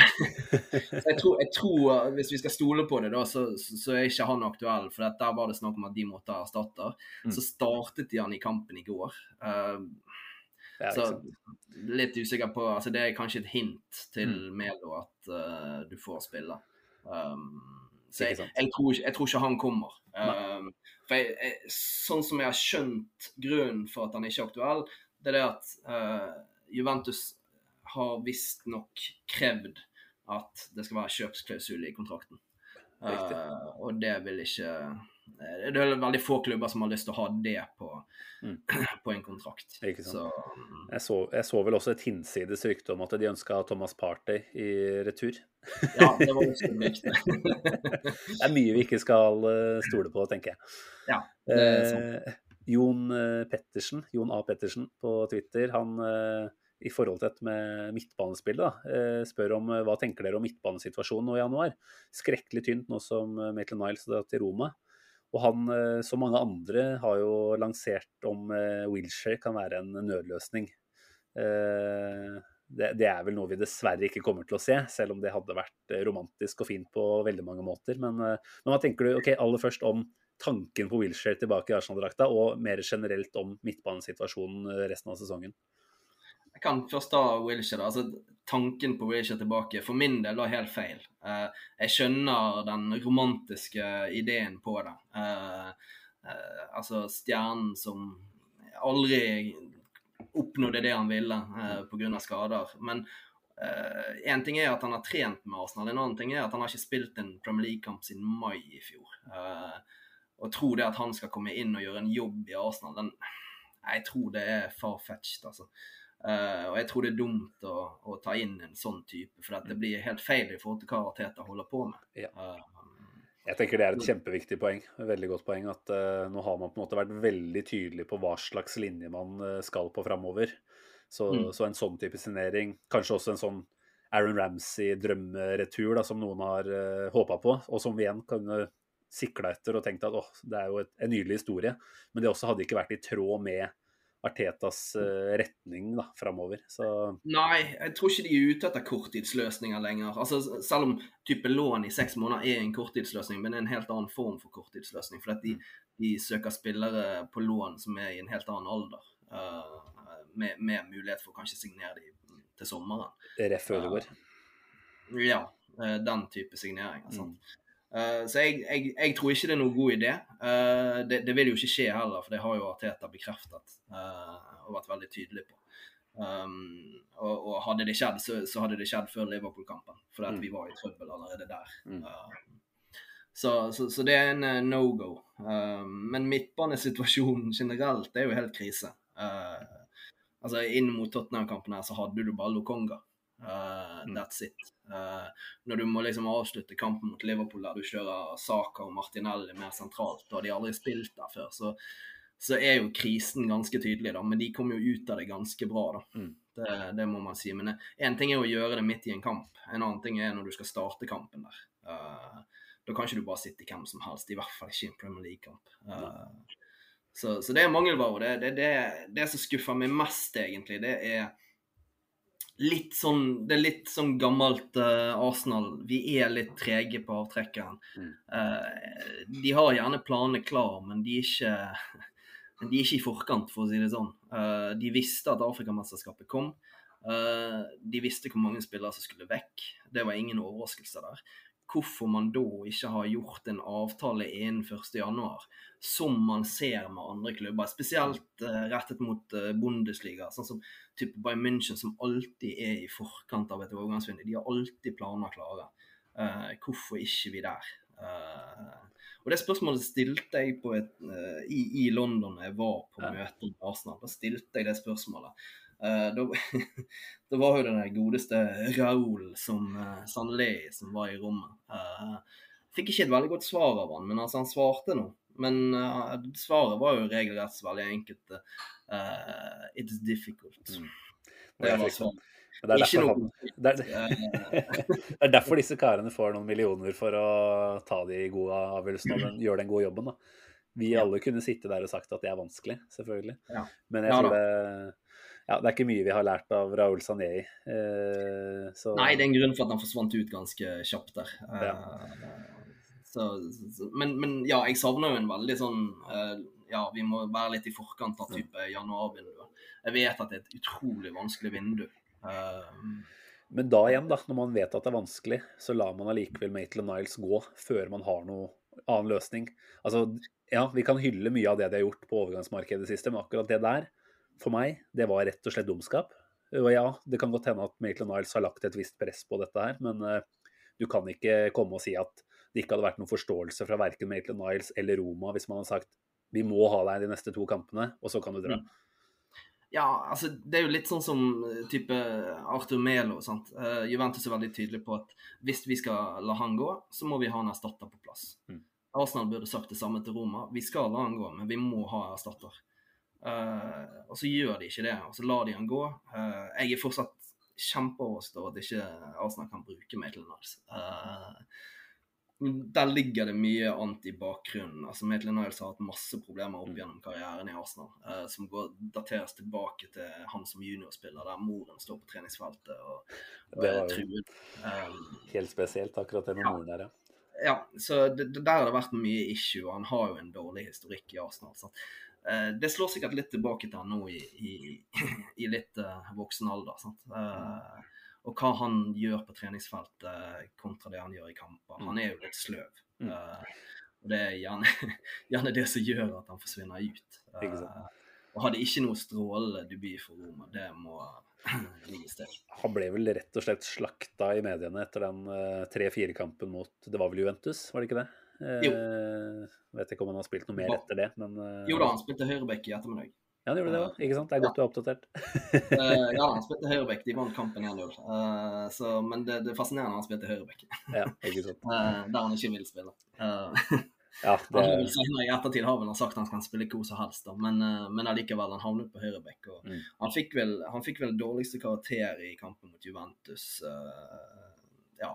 Jeg tror, jeg tror, uh, hvis vi skal stole på det, da, så, så er ikke han aktuell. For der var det snakk om at de måtte ha erstatter. Mm. Så startet de han i kampen i går. Uh, Ja, så litt usikker på altså Det er kanskje et hint til Mm. Melo at uh, du får spille. Um, så jeg, jeg, tror ikke, jeg tror ikke han kommer. Um, for jeg, sånn som jeg har skjønt grunnen for at han ikke er aktuell, det er det at uh, Juventus har visstnok krevd at det skal være kjøpsklausul i kontrakten. Uh, og det vil ikke Det er veldig få klubber som har lyst til å ha det på, Mm. på en kontrakt. Så mm, Jeg så, jeg så vel også et hinsides rykte om at de ønska Thomas Partey i retur. ja, det var også et rykte. Det er mye vi ikke skal eh, stole på, tenker jeg. Ja, det er sant. Eh, Jon eh, Pettersen, Jon A. Pettersen på Twitter, han eh, i forhold til dette med midtbanespillet, da, eh, spør om eh, hva tenker dere om midtbanesituasjonen nå i januar. Skrekkelig tynt nå som eh, Maitland Niles drar til Roma. Og han, eh, som mange andre, har jo lansert om eh, Wilshere kan være en nødløsning. Eh, Det, er vel noe vi dessverre ikke kommer til å se, selv om det hadde vært romantisk og fint på veldig mange måter. Men, men hva tenker du ok, aller først om tanken på Wilshere tilbake i Arsenal-drakta, og mer generelt om midtbanesituasjonen resten av sesongen? Jeg kan først ta Wilshere. Altså, tanken på Wilshere tilbake for min del var helt feil. Uh, jeg skjønner den romantiske ideen på det. Uh, uh, altså stjernen som aldri oppnådde det han ville uh, pga. skader. Men én ting er at han har trent med Arsenal, en annen ting er at han har ikke spilt en Premier League-kamp siden mai i fjor. Og tro det at han skal komme inn og gjøre en jobb i Arsenal, den, jeg tror det er far-fetched, altså. Eh, og jeg tror det er dumt å, å ta inn en sånn type, for det blir helt feil i forhold til hva Arteta holder på med. Ja. Uh, Jeg tenker det er et kjempeviktig poeng. Et veldig godt poeng at uh, nå har man på en måte vært veldig tydelig på hva slags linje man skal på framover. Så, Mm. så en sånn type signering, kanskje også en sånn Aaron Ramsey-drømmeretur som noen har uh, håpa på, og som vi igjen kan sikla etter og tenkt at åh, det er jo et, en nydelig historie. Men det også hadde ikke vært i tråd med Artetas eh, retning da, framover. Så Nei, jeg tror ikke de er ute etter korttidsløsninger lenger. Altså, Selv om type lån i seks måneder er en korttidsløsning, men det er en helt annen form for korttidsløsning. For de, de søker spillere på lån som er i en helt annen alder. uh, med, med mulighet for å kanskje signere dem til sommeren. ref Ødegaard. Ja, uh, den type signeringer. Mm. Eh, så jeg, jeg, jeg tror ikke det er noen god idé. Eh, det, det vil jo ikke skje heller, for det har jo Arteta bekreftet eh, og vært veldig tydelig på. Um, og, og hadde det skjedd, så, så hadde det skjedd før Liverpool-kampen. For Mm. vi var i trøbbel allerede der. Mm. Uh, så, så, så det er en uh, no go. Uh, men midtbanesituasjonen generelt er jo helt krise. Altså Inn mot Tottenham-kampen her så hadde du bare Lokonga. Uh, Mm. That's it. Uh, når du må liksom avslutte kampen mot Liverpool der du kjører Saka og Martinelli mer sentralt, og de har aldri spilt der før, så, så er jo krisen ganske tydelig, da. Men de kom jo ut av det ganske bra, da. Mm. Det, det må man si. Men én ting er å gjøre det midt i en kamp, en annen ting er når du skal starte kampen der. Uh, da kan ikke du bare sitte i hvem som helst, i hvert fall ikke i en Premier League-kamp. Uh, så, så det er mangelvare. Det, det, det, det som skuffer meg mest, egentlig, det er litt sånn Det er litt sånn gammelt uh, Arsenal. Vi er litt trege på avtrekkeren. Mm. Uh, de har gjerne planene klar, men de er ikke de er ikke i forkant, for å si det sånn. Uh, de visste at Afrikamesterskapet kom. De visste hvor mange spillere som skulle vekk. Det var ingen overraskelse der. Hvorfor man da ikke har gjort en avtale innen 1.1, som man ser med andre klubber, spesielt eh, rettet mot eh, Bundesliga, sånn som type Bayern München, som alltid er i forkant av et overgangsvindu. De har alltid planer klare. Uh, hvorfor ikke vi der? Uh, og Det spørsmålet stilte jeg på et, uh, i, i London da jeg var på møte med Arsenal. Da stilte jeg det spørsmålet. Eh, da, da var jo den godeste Raoul som uh, Sanley som var i rommet. Uh, fikk ikke et veldig godt svar av han, men altså han svarte nå. Men eh, svaret var jo regelrett veldig enkelt. eh, it's difficult. Mm. Det var frykte. sånn. Det er, han, det, er, Eh, det er derfor disse karene får noen millioner for å ta de gode avgjørelsene og gjøre den gode jobben. da. Vi alle kunne sitte der og sagt at det er vanskelig, selvfølgelig. Ja. Men jeg tror det ja, det er ikke mye vi har lært av Raúl Sané. Eh, så Nei, det er en grunn for at han forsvant ut ganske kjapt der. Eh, Ja. Så, så, men, men ja, jeg savner jo en veldig sånn eh, Ja, vi må være litt i forkant av type januarvinduet. Jeg vet at det er et utrolig vanskelig vindu. Eh, Men da igjen, da, når man vet at det er vanskelig, så lar man allikevel Maitland Niles gå før man har noe annen løsning. Altså, ja, vi kan hylle mye av det de har gjort på overgangsmarkedet siste, men akkurat det der, for meg, det var rett og slett dumskap. Og ja, det kan godt hende at Maitland Niles har lagt et visst press på dette her, men eh, du kan ikke komme og si at det ikke hadde vært noen forståelse fra verken Maitland Niles eller Roma hvis man hadde sagt vi må ha deg de neste to kampene, og så kan du dra. Mm. Ja, altså det er jo litt sånn som eh, type Arthur Melo. sant? Uh, Juventus er veldig tydelig på at hvis vi skal la han gå, så må vi ha en erstatter på plass. Mm. Arsenal burde sagt det samme til Roma. Vi skal la han gå, men vi må ha erstatter. Eh, og så gjør de ikke det, og så lar de han gå. Uh, jeg er fortsatt kjempeoverrasket over at ikke Arsenal kan bruke Maitland Niles. Uh, der ligger det mye annet i bakgrunnen. Altså Maitland Niles har hatt masse problemer opp gjennom karrieren i Arsenal, eh, som går, dateres tilbake til han som juniorspiller, der moren står på treningsfeltet og, og Det var. Um, Helt spesielt, akkurat det med Ja. moren der, ja. ja, så det, der har det vært mye issue, han har jo en dårlig historikk i Arsenal. Så. Eh, det slår sikkert litt tilbake til han nå i, i, i litt eh, voksen alder. Sant? Eh, og hva han gjør på treningsfeltet kontra det han gjør i kamper. Han er jo litt sløv. Mm. Og det er gjerne, gjerne det som gjør at han forsvinner ut. Og hadde ikke noe strålende debut for Roma. Det må ligges til. Han ble vel rett og slett slakta i mediene etter den eh, 3-4-kampen mot Det var vel Juventus, var det ikke det? Eh, Jo. Vet ikke om han har spilt noe mer etter det, men eh, Jo da, han spilte høyreback i ettermiddag. Ja, han gjorde det òg, ikke sant? Det er godt du er oppdatert. Eh, ja, han spilte høyreback. De vant kampen 1-0. Eh, men det, det er fascinerende han spilte høyreback, ja, ikke sant. der han ikke vil spille. Eh, Ja, han det, i ettertid har vel han sagt han kan spille hvor som helst, da, men, eh, men allikevel, han havnet på høyreback. Mm. han, fikk vel, han fikk vel dårligste karakter i kampen mot Juventus. eh, ja.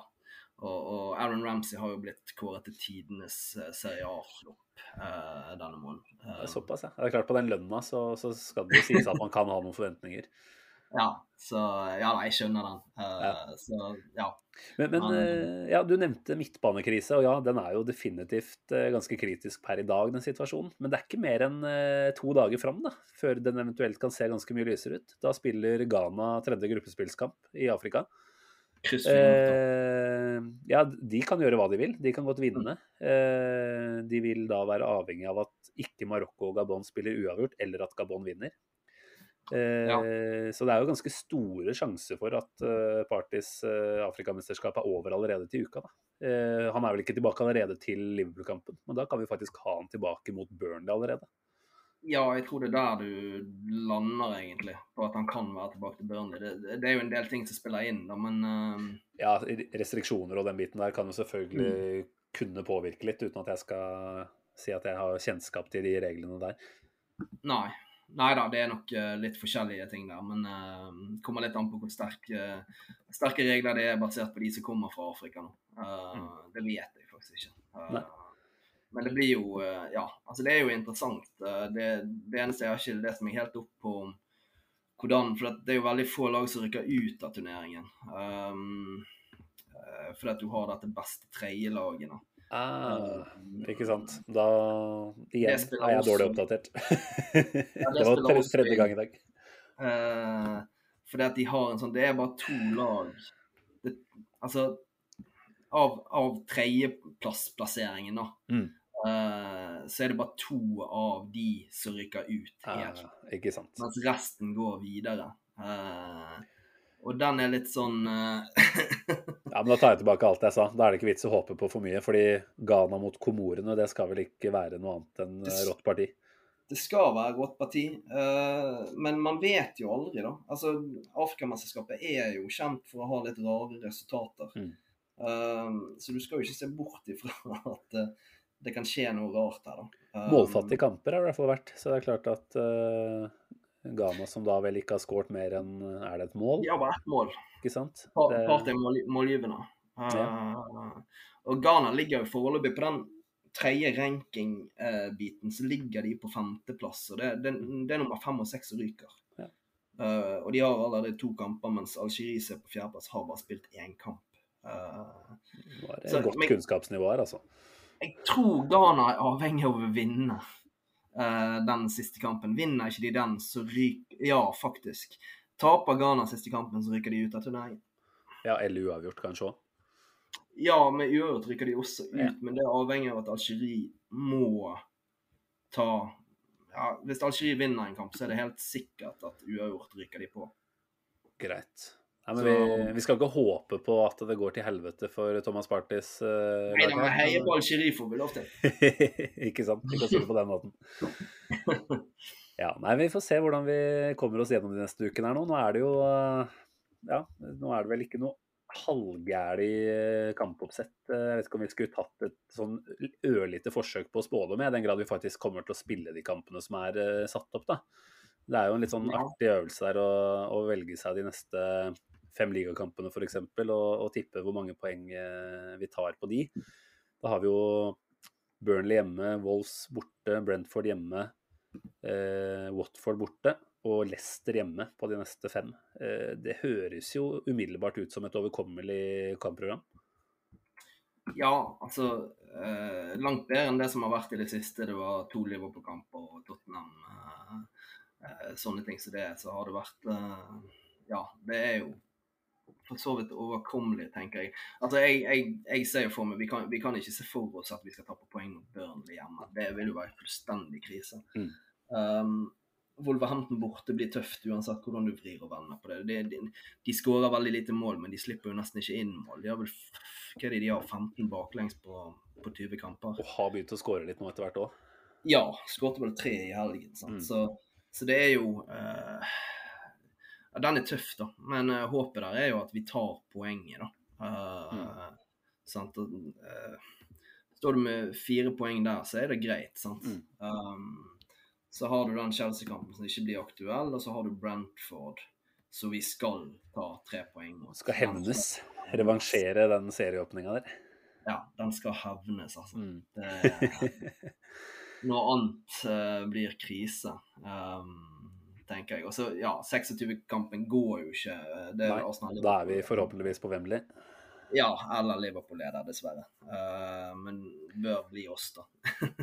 Og, og Aaron Ramsey har jo blitt kåret til tidenes uh, Serie A-flopp eh, denne måneden. Eh, såpass, ja. Det er klart På den lønna så, så skal det jo sies at man kan ha noen forventninger. ja, så ja da, jeg skjønner den. Eh, Ja. Så ja. Men, men eh, ja, du nevnte midtbanekrise, og ja, den er jo definitivt eh, ganske kritisk per i dag, den situasjonen. Men det er ikke mer enn eh, to dager fram da, før den eventuelt kan se ganske mye lysere ut. Da spiller Ghana tredje gruppespillskamp i Afrika. Eh, ja, de kan gjøre hva de vil. De kan godt vinne. Eh, de vil da være avhengig av at ikke Marokko og Gabon spiller uavgjort, eller at Gabon vinner. Eh, Så det er jo ganske store sjanser for at uh, Partys uh, Afrikamesterskap er over allerede til uka. Eh, han er vel ikke tilbake allerede til Liverpool-kampen, men da kan vi faktisk ha han tilbake mot Burnley allerede. Ja, jeg tror det er der du lander, egentlig. På at han kan være tilbake til Burnley. Det, det er jo en del ting som spiller inn, da, men uh... Ja, restriksjoner og den biten der kan jo selvfølgelig kunne påvirke litt, uten at jeg skal si at jeg har kjennskap til de reglene der. nei. Nei da, det er nok eh, litt forskjellige ting der. Men det kommer litt an på hvor sterke, sterke regler det er basert på de som kommer fra Afrika nå. Eh, Det vet jeg faktisk ikke. Eh, Nei. Men det blir jo eh, Ja, altså det er jo interessant. Eh, det, det eneste jeg har ikke lest meg helt opp på om hvordan For det er jo veldig få lag som rykker ut av turneringen. Um, fordi at du har dette beste tredjelaget. Ah, ikke sant. Da igjen er jeg også- dårlig oppdatert. det var spiller tre, tredje gang i dag. Uh, fordi at de har en sånn Det er bare to lag det, Altså Av, av tredjeplassplasseringen, da, Mm. Eh, så er det bare to av de som rykker ut helt. Uh, ikke sant. Mens resten går videre. Uh, og den er litt sånn eh, Ja, men Da tar jeg tilbake alt jeg sa. Da er det ikke vits å håpe på for mye. Fordi Ghana mot Komorene, det skal vel ikke være noe annet enn rått parti. Det skal være rått parti, men man vet jo aldri, da. Altså, Afrikamesterskapet er jo kjent for å ha litt rare resultater. Mm. Så du skal jo ikke se bort ifra at det kan skje noe rart her, da. Eh, Målfattige kamper har det i hvert fall vært. Så det er klart at uh, Ghana som da vel ikke har skåret mer enn Er det et mål? Ja, bare ett mål. Ikke sant? Par- Det- Partey er mål- målgivende. Eh, og Ghana ligger jo foreløpig på den tredje ranking-biten, så ligger de på femteplass. og Det, det, det er nummer fem og seks som ryker. Ja. Uh, og de har allerede to kamper, mens Algerie som er på fjerdeplass, har bare spilt én kamp. Uh, Det er et godt men- kunnskapsnivå her, altså. Jeg tror Ghana er avhengig av å vinne uh, den siste kampen. Vinner ikke de den, så ryker Ja, faktisk. Taper Ghana siste kampen, så ryker de ut av turneringen. Ja, eller uavgjort, kanskje òg. Ja, med uavgjort rykker de også ut, Ja. men det er avhengig av at Algerie må ta ja, Hvis Algerie vinner en kamp, så er det helt sikkert at uavgjort ryker de på. Greit. Nei, men vi, vi skal ikke håpe på at det går til helvete for Thomas Partys uh, Nei, da, men heie på Algerie får vi lov til. ikke sant? Vi kan si det på den måten. Ja, nei, Vi får se hvordan vi kommer oss gjennom de neste ukene her nå. Nå er det jo eh, Ja, nå er det vel ikke noe halvgæli eh, kampoppsett. Eh, Jeg vet ikke om vi skulle tatt et sånn ørlite forsøk på å spå det med, i den grad vi faktisk kommer til å spille de kampene som er eh, satt opp, da. Det er jo en litt sånn artig øvelse der å, å velge seg de neste fem ligakampene f.eks. Og, og tippe hvor mange poeng eh, vi tar på de. Da har vi jo Burnley hjemme, Wolves borte, Brentford hjemme, eh, Watford borte og Leicester hjemme på de neste fem. Eh, det høres jo umiddelbart ut som et overkommelig kampprogram. Ja, altså eh, Langt bedre enn det som har vært i det siste. Det var to Liverpool-kamper og Tottenham. Eh, eh, sånne ting som det. Så har det vært eh, Ja, det er jo for så vidt overkommelig, tenker jeg. Altså, jeg, jeg, jeg ser jo for meg vi kan, vi kan ikke se for oss at vi skal tape poeng mot Burnley hjemme. Det vil jo være fullstendig krise. Mm. Um, Wolverhampton borte blir tøft uansett hvordan du vrir og vender på det. det de, de skårer veldig lite mål, men de slipper jo nesten ikke inn mål. De har vel hva er det de har, 15 baklengs på, på 20 kamper. Og har begynt å skåre litt nå etter hvert òg. Ja, skåret vel tre i helgen. Sant? Mm. Så, så det er jo eh, ja, Den er tøff, da. Men uh, håpet der er jo at vi tar poenget, da. Eh, sant? Og, eh, står du med fire poeng der, så er det greit, sant. Mm. Um, så har du den Chelsea-kampen som ikke blir aktuell, og så har du Brentford, så vi skal ta tre poeng. mot. Skal hevnes. Revansjere den serieåpninga der. Ja, den skal hevnes, altså. Mm. Det, noe annet blir krise, um, tenker jeg. Og så, ja, 26-kampen går jo ikke. eh, Det Nei, Arsenal da er vi forhåpentligvis på Wembley. Ja, eller Liverpool-leder, dessverre. Uh, men bør bli oss, da.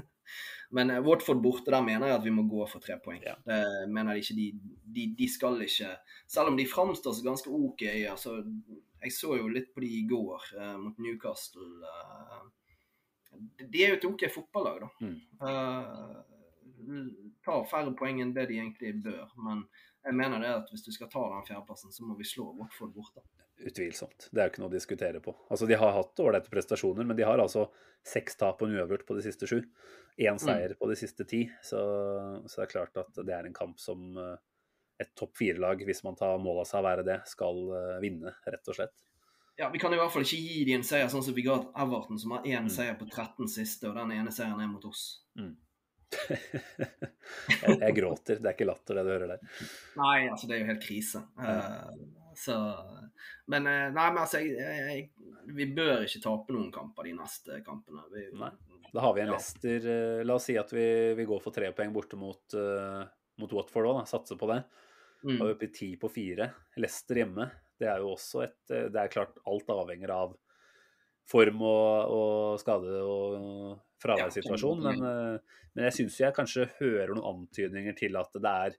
men uh, Watford borte, der mener jeg at vi må gå for tre poeng. Ja. Det mener jeg ikke de, de, de skal ikke Selv om de framstår som ganske OK, altså Jeg så jo litt på de i går uh, mot Newcastle. Uh, de er jo et OK fotballag, da. Mm. Tar færre poeng enn det de egentlig bør. Men jeg mener det at hvis du skal ta den fjerdeplassen, så må vi slå Watford borte. Utvilsomt. Det er jo ikke noe å diskutere på. Altså, De har hatt ålreite prestasjoner, men de har altså seks tap og en uavgjort på de siste sju. Én seier på de siste ti. Så, så det er klart at det er en kamp som eh, et topp fire-lag, hvis man tar mål av seg å være det, skal eh, vinne, rett og slett. Ja, Vi kan i hvert fall ikke gi dem en seier, sånn som vi ga Everton, som har én Mm. seier på 13 siste, og den ene seieren er mot oss. Jeg, jeg gråter. Det er ikke latter, det du hører der. Nei, altså, det er jo helt krise. Uh, så Men eh, nei, men altså, jeg, jeg, vi bør ikke tape noen kamper de neste kampene. Vi, Nei. Da har vi en Ja. Leicester eh, La oss si at vi, vi går for tre poeng borte mot, uh, mot Watford òg, satser på det. Mm. Og oppe i ti på fire. Leicester hjemme. Det er jo også et Det er klart alt avhenger av form og, og skade og fraværssituasjon. Men, eh, men jeg syns jeg kanskje hører noen antydninger til at det er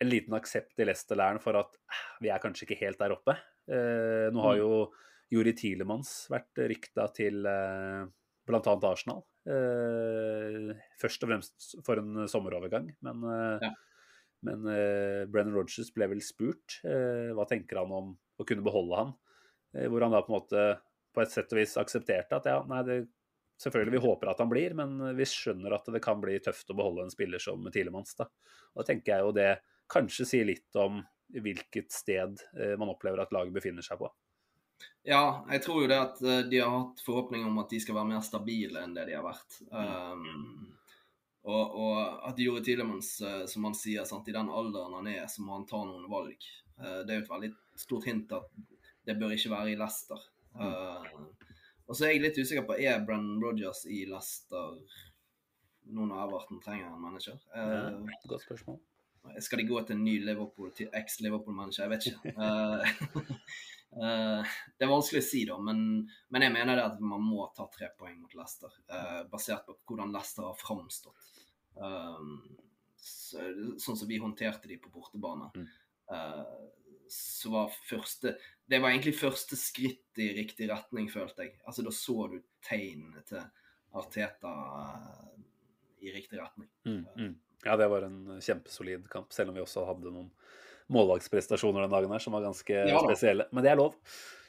en liten aksept i Leicester-læren for at eh, vi er kanskje ikke helt der oppe. Eh, nå har Mm. jo Juri Tilemans vært rykta til eh, bl.a. Arsenal. Først og fremst for en sommerovergang, men, Ja. men Brennan Rogers ble vel spurt hva tenker han om å kunne beholde han. Hvor han da på en måte på et sett og vis aksepterte at ja, nei, det, selvfølgelig vi håper at han blir, men vi skjønner at det kan bli tøft å beholde en spiller som Tilemans. Da. Og da tenker jeg jo det kanskje sier litt om hvilket sted eh, man opplever at laget befinner seg på. Ja, jeg tror jo det at eh, de har hatt forhåpninger om at de skal være mer stabile enn det de har vært. Um, Og, og at Juri Tilemans, eh, som han sier, sant, i den alderen han er, så må han ta noen valg. Uh, Det er jo et veldig stort hint at det bør ikke være i Leicester. Eh, og så er jeg litt usikker på er Brennan Rodgers i Leicester nå når Everton trenger en manager. Eh, Godt spørsmål. skal de gå til en ny Liverpool, til eks-Liverpool-manager? Jeg vet ikke. Uh, uh, det er vanskelig å si, da, men, men jeg mener det at man må ta tre poeng mot Leicester. basert på hvordan Leicester har framstått. Så, sånn som vi håndterte de på bortebane. Mm. Så var første Det var egentlig første skritt i riktig retning, følte jeg. Altså Da så du tegnene til Arteta eh, i riktig retning. Mm, mm. Ja, det var en kjempesolid kamp, selv om vi også hadde noen målvaktprestasjoner den dagen her som var ganske Ja spesielle. Men det er lov.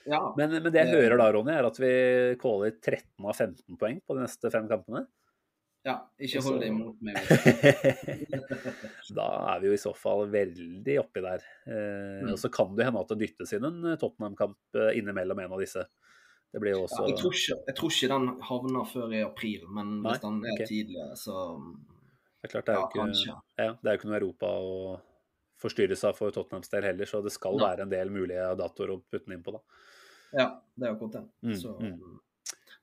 Ja, Men, men det jeg hører da, Ronny, er at vi caller 13 av 15 poeng på de neste fem kampene. Ja ikke hold det imot meg. da er vi jo i så fall veldig oppi der. Eh, Mm. Og så kan det hende at det dyttes inn en Tottenham-kamp eh, innimellom en av disse. Det blir jo Ja, også jeg, tror ikke, jeg tror ikke den havner før i april, men Nei, hvis den er okay. tidligere, så Det er klart det er, Ja, jo ikke, ja, det er jo ikke noe Europa å forstyrre seg for Tottenhams del heller, så det skal Nei. være en del mulige datoer å putte den inn på. da. Ja, det er akkurat det. Mm, Så mm.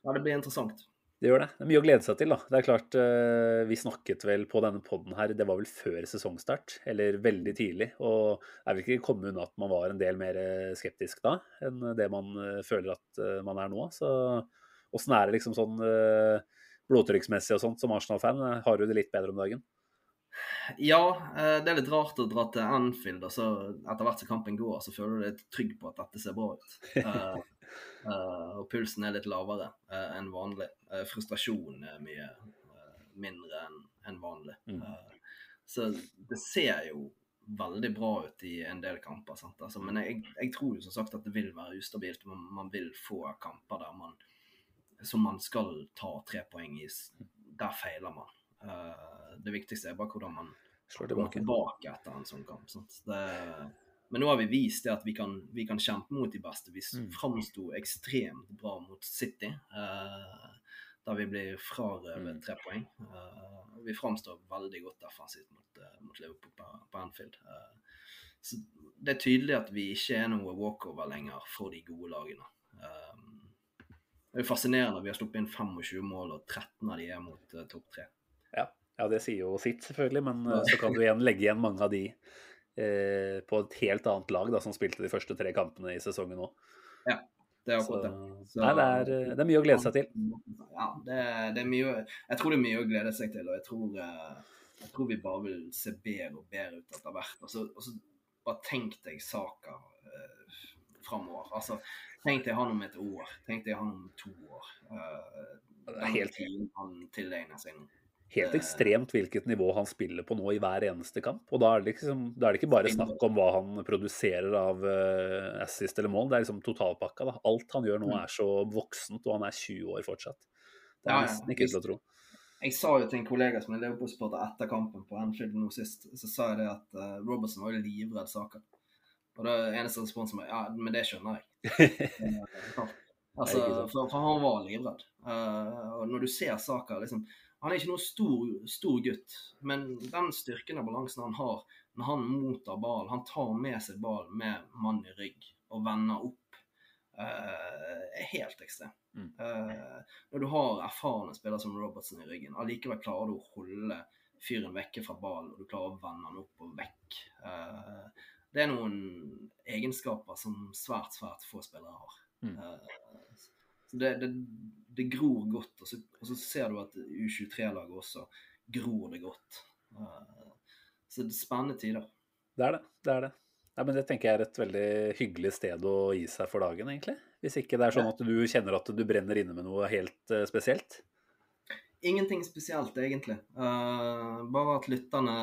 ja, det blir interessant. Det gjør det. Det er mye å glede seg til. da. Det er klart, eh, Vi snakket vel på denne podden her, det var vel før sesongstart, eller veldig tidlig. Og er vel ikke kommet unna at man var en del mer eh, skeptisk da enn det man eh, føler at man er nå. Så åssen er det liksom sånn blodtrykksmessig og sånt som Arsenal-fan? Har du det litt bedre om dagen? Ja, det er litt rart å dra til Anfield, og så etter hvert som kampen går, så føler du deg trygg på at dette ser bra ut. Eh, eh, og pulsen er litt lavere uh, enn vanlig. Uh, frustrasjonen er mye eh, mindre enn en vanlig. Mm. Eh, så det ser jo veldig bra ut i en del kamper. Altså, men jeg, jeg tror jo som sagt at det vil være ustabilt. Man, man vil få kamper der man som man skal ta tre poeng i. Der feiler man. Eh, det viktigste er bare hvordan man Slår kommer tilbake etter en sånn kamp. Sant? Det, men nå har vi vist det at vi kan, vi kan kjempe mot de beste. Vi Mm. framsto ekstremt bra mot City, uh, der vi blir frarøvet Mm. tre poeng. Uh, vi framstår veldig godt defensivt mot, uh, mot Liverpool på, på Anfield. Så det er tydelig at vi ikke er noe walkover lenger for de gode lagene. Det er fascinerende fascinerende. Vi har sluppet inn 25 mål, og 13 av de er mot topp tre. Ja, det sier jo sitt, selvfølgelig, men så kan du igjen legge igjen mange av de eh, på et helt annet lag da, som spilte de første tre kampene i sesongen òg. Det er akkurat det. Så- nei, det er, eh, det er mye å glede seg til. Ja, det, det er mye Jeg tror det er mye å glede seg til, og jeg tror, eh, jeg tror vi bare vil se bedre og bedre ut etter hvert. Og så, og så bare tenk deg Saka eh, framover. Altså, tenk deg han om et år. Tenk deg han om to år. Eh, Det er helt- tiden han tilegner seg nå. Helt ekstremt hvilket nivå han spiller på nå i hver eneste kamp. Og da er det, liksom, da er det ikke bare snakk om hva han produserer av uh, assist eller mål, det er liksom totalpakka. Da. Alt han gjør nå Mm. er så voksent, og han er 20 år fortsatt. Det er nesten ikke til å tro. Jeg sa jo til en kollega som er Liverpool-supporter etter kampen på Anfield nå sist, så sa jeg det at uh, Robertson var jo livredd saken. Og det eneste responsen var ja, men det skjønner jeg. Eh, altså, for, for han var livredd. Uh, og når du ser Saka liksom, Han er ikke noen stor, stor gutt, men den styrken og balansen han har når han mottar ball, han tar med seg ball med mann i rygg og vender opp, eh, er helt ekstrem. Mm. Eh, når du har erfarne spillere som Robertson i ryggen, allikevel klarer du å holde fyren vekke fra ballen, og du klarer å vende han opp og vekk. Uh, det er noen egenskaper som svært, svært få spillere har. Mm. Så det, det, det gror godt, og så, og så ser du at U23-laget også gror det godt. Eh, så det er spennende tider. Det er det. det er det. Ja, men Det tenker jeg er et veldig hyggelig sted å gi seg for dagen, egentlig. Hvis ikke det er sånn at du kjenner at du brenner inne med noe helt eh, spesielt. Ingenting spesielt, egentlig. Uh, bare at lytterne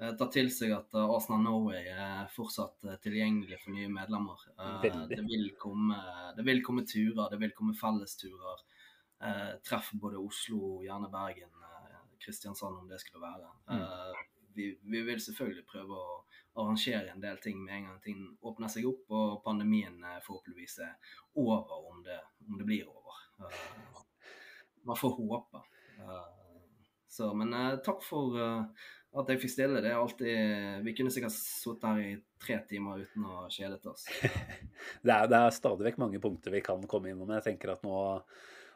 eh, tar til seg at eh, Arsenal Norway er fortsatt eh, tilgjengelig for nye medlemmer. Det, vil komme, det vil komme turer, det vil komme fellesturer. Treff både Oslo, gjerne Bergen, Kristiansand om det skulle være. Mm. vi, vi vil selvfølgelig prøve å arrangere en del ting med en gang ting åpner seg opp og pandemien forhåpentligvis er over, om det, om det blir over. Man får håpe. Så, men takk for at jeg fikk stille. Det er alltid Vi kunne sikkert sittet her i tre timer uten å kjedet oss. Det er, det er stadig vekk mange punkter vi kan komme innom. Jeg tenker at nå,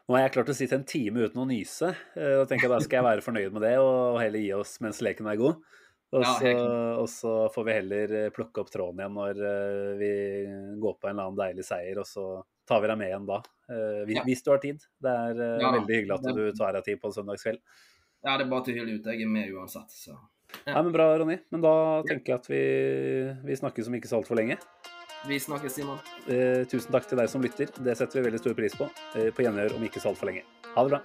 nå har jeg klart å sitte en time uten å nyse. eh, Og tenker at Da skal jeg være fornøyd med det og heller gi oss mens leken er god. Og Ja, så, klart. og så får vi heller eh, plukke opp tråden igjen når eh, vi går på en eller annen deilig seier, og så tar vi deg med igjen da. Eh, hvis, Ja. hvis du har tid. Det er eh, Ja, veldig hyggelig at du tar deg tid på en søndagskveld. Ja, det er bare til å hylle ut. Jeg er med uansett, så. Ja, men Bra, Ronny. Men da tenker jeg at vi, vi snakkes om ikke så altfor lenge. Vi snakkes, Simon. Eh, tusen takk til deg som lytter. Det setter vi veldig stor pris på. Eh, på gjenhør om ikke så altfor lenge. Ha det bra.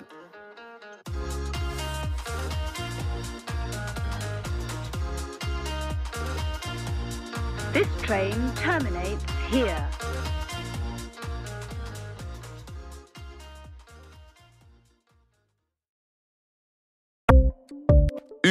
This train terminates here.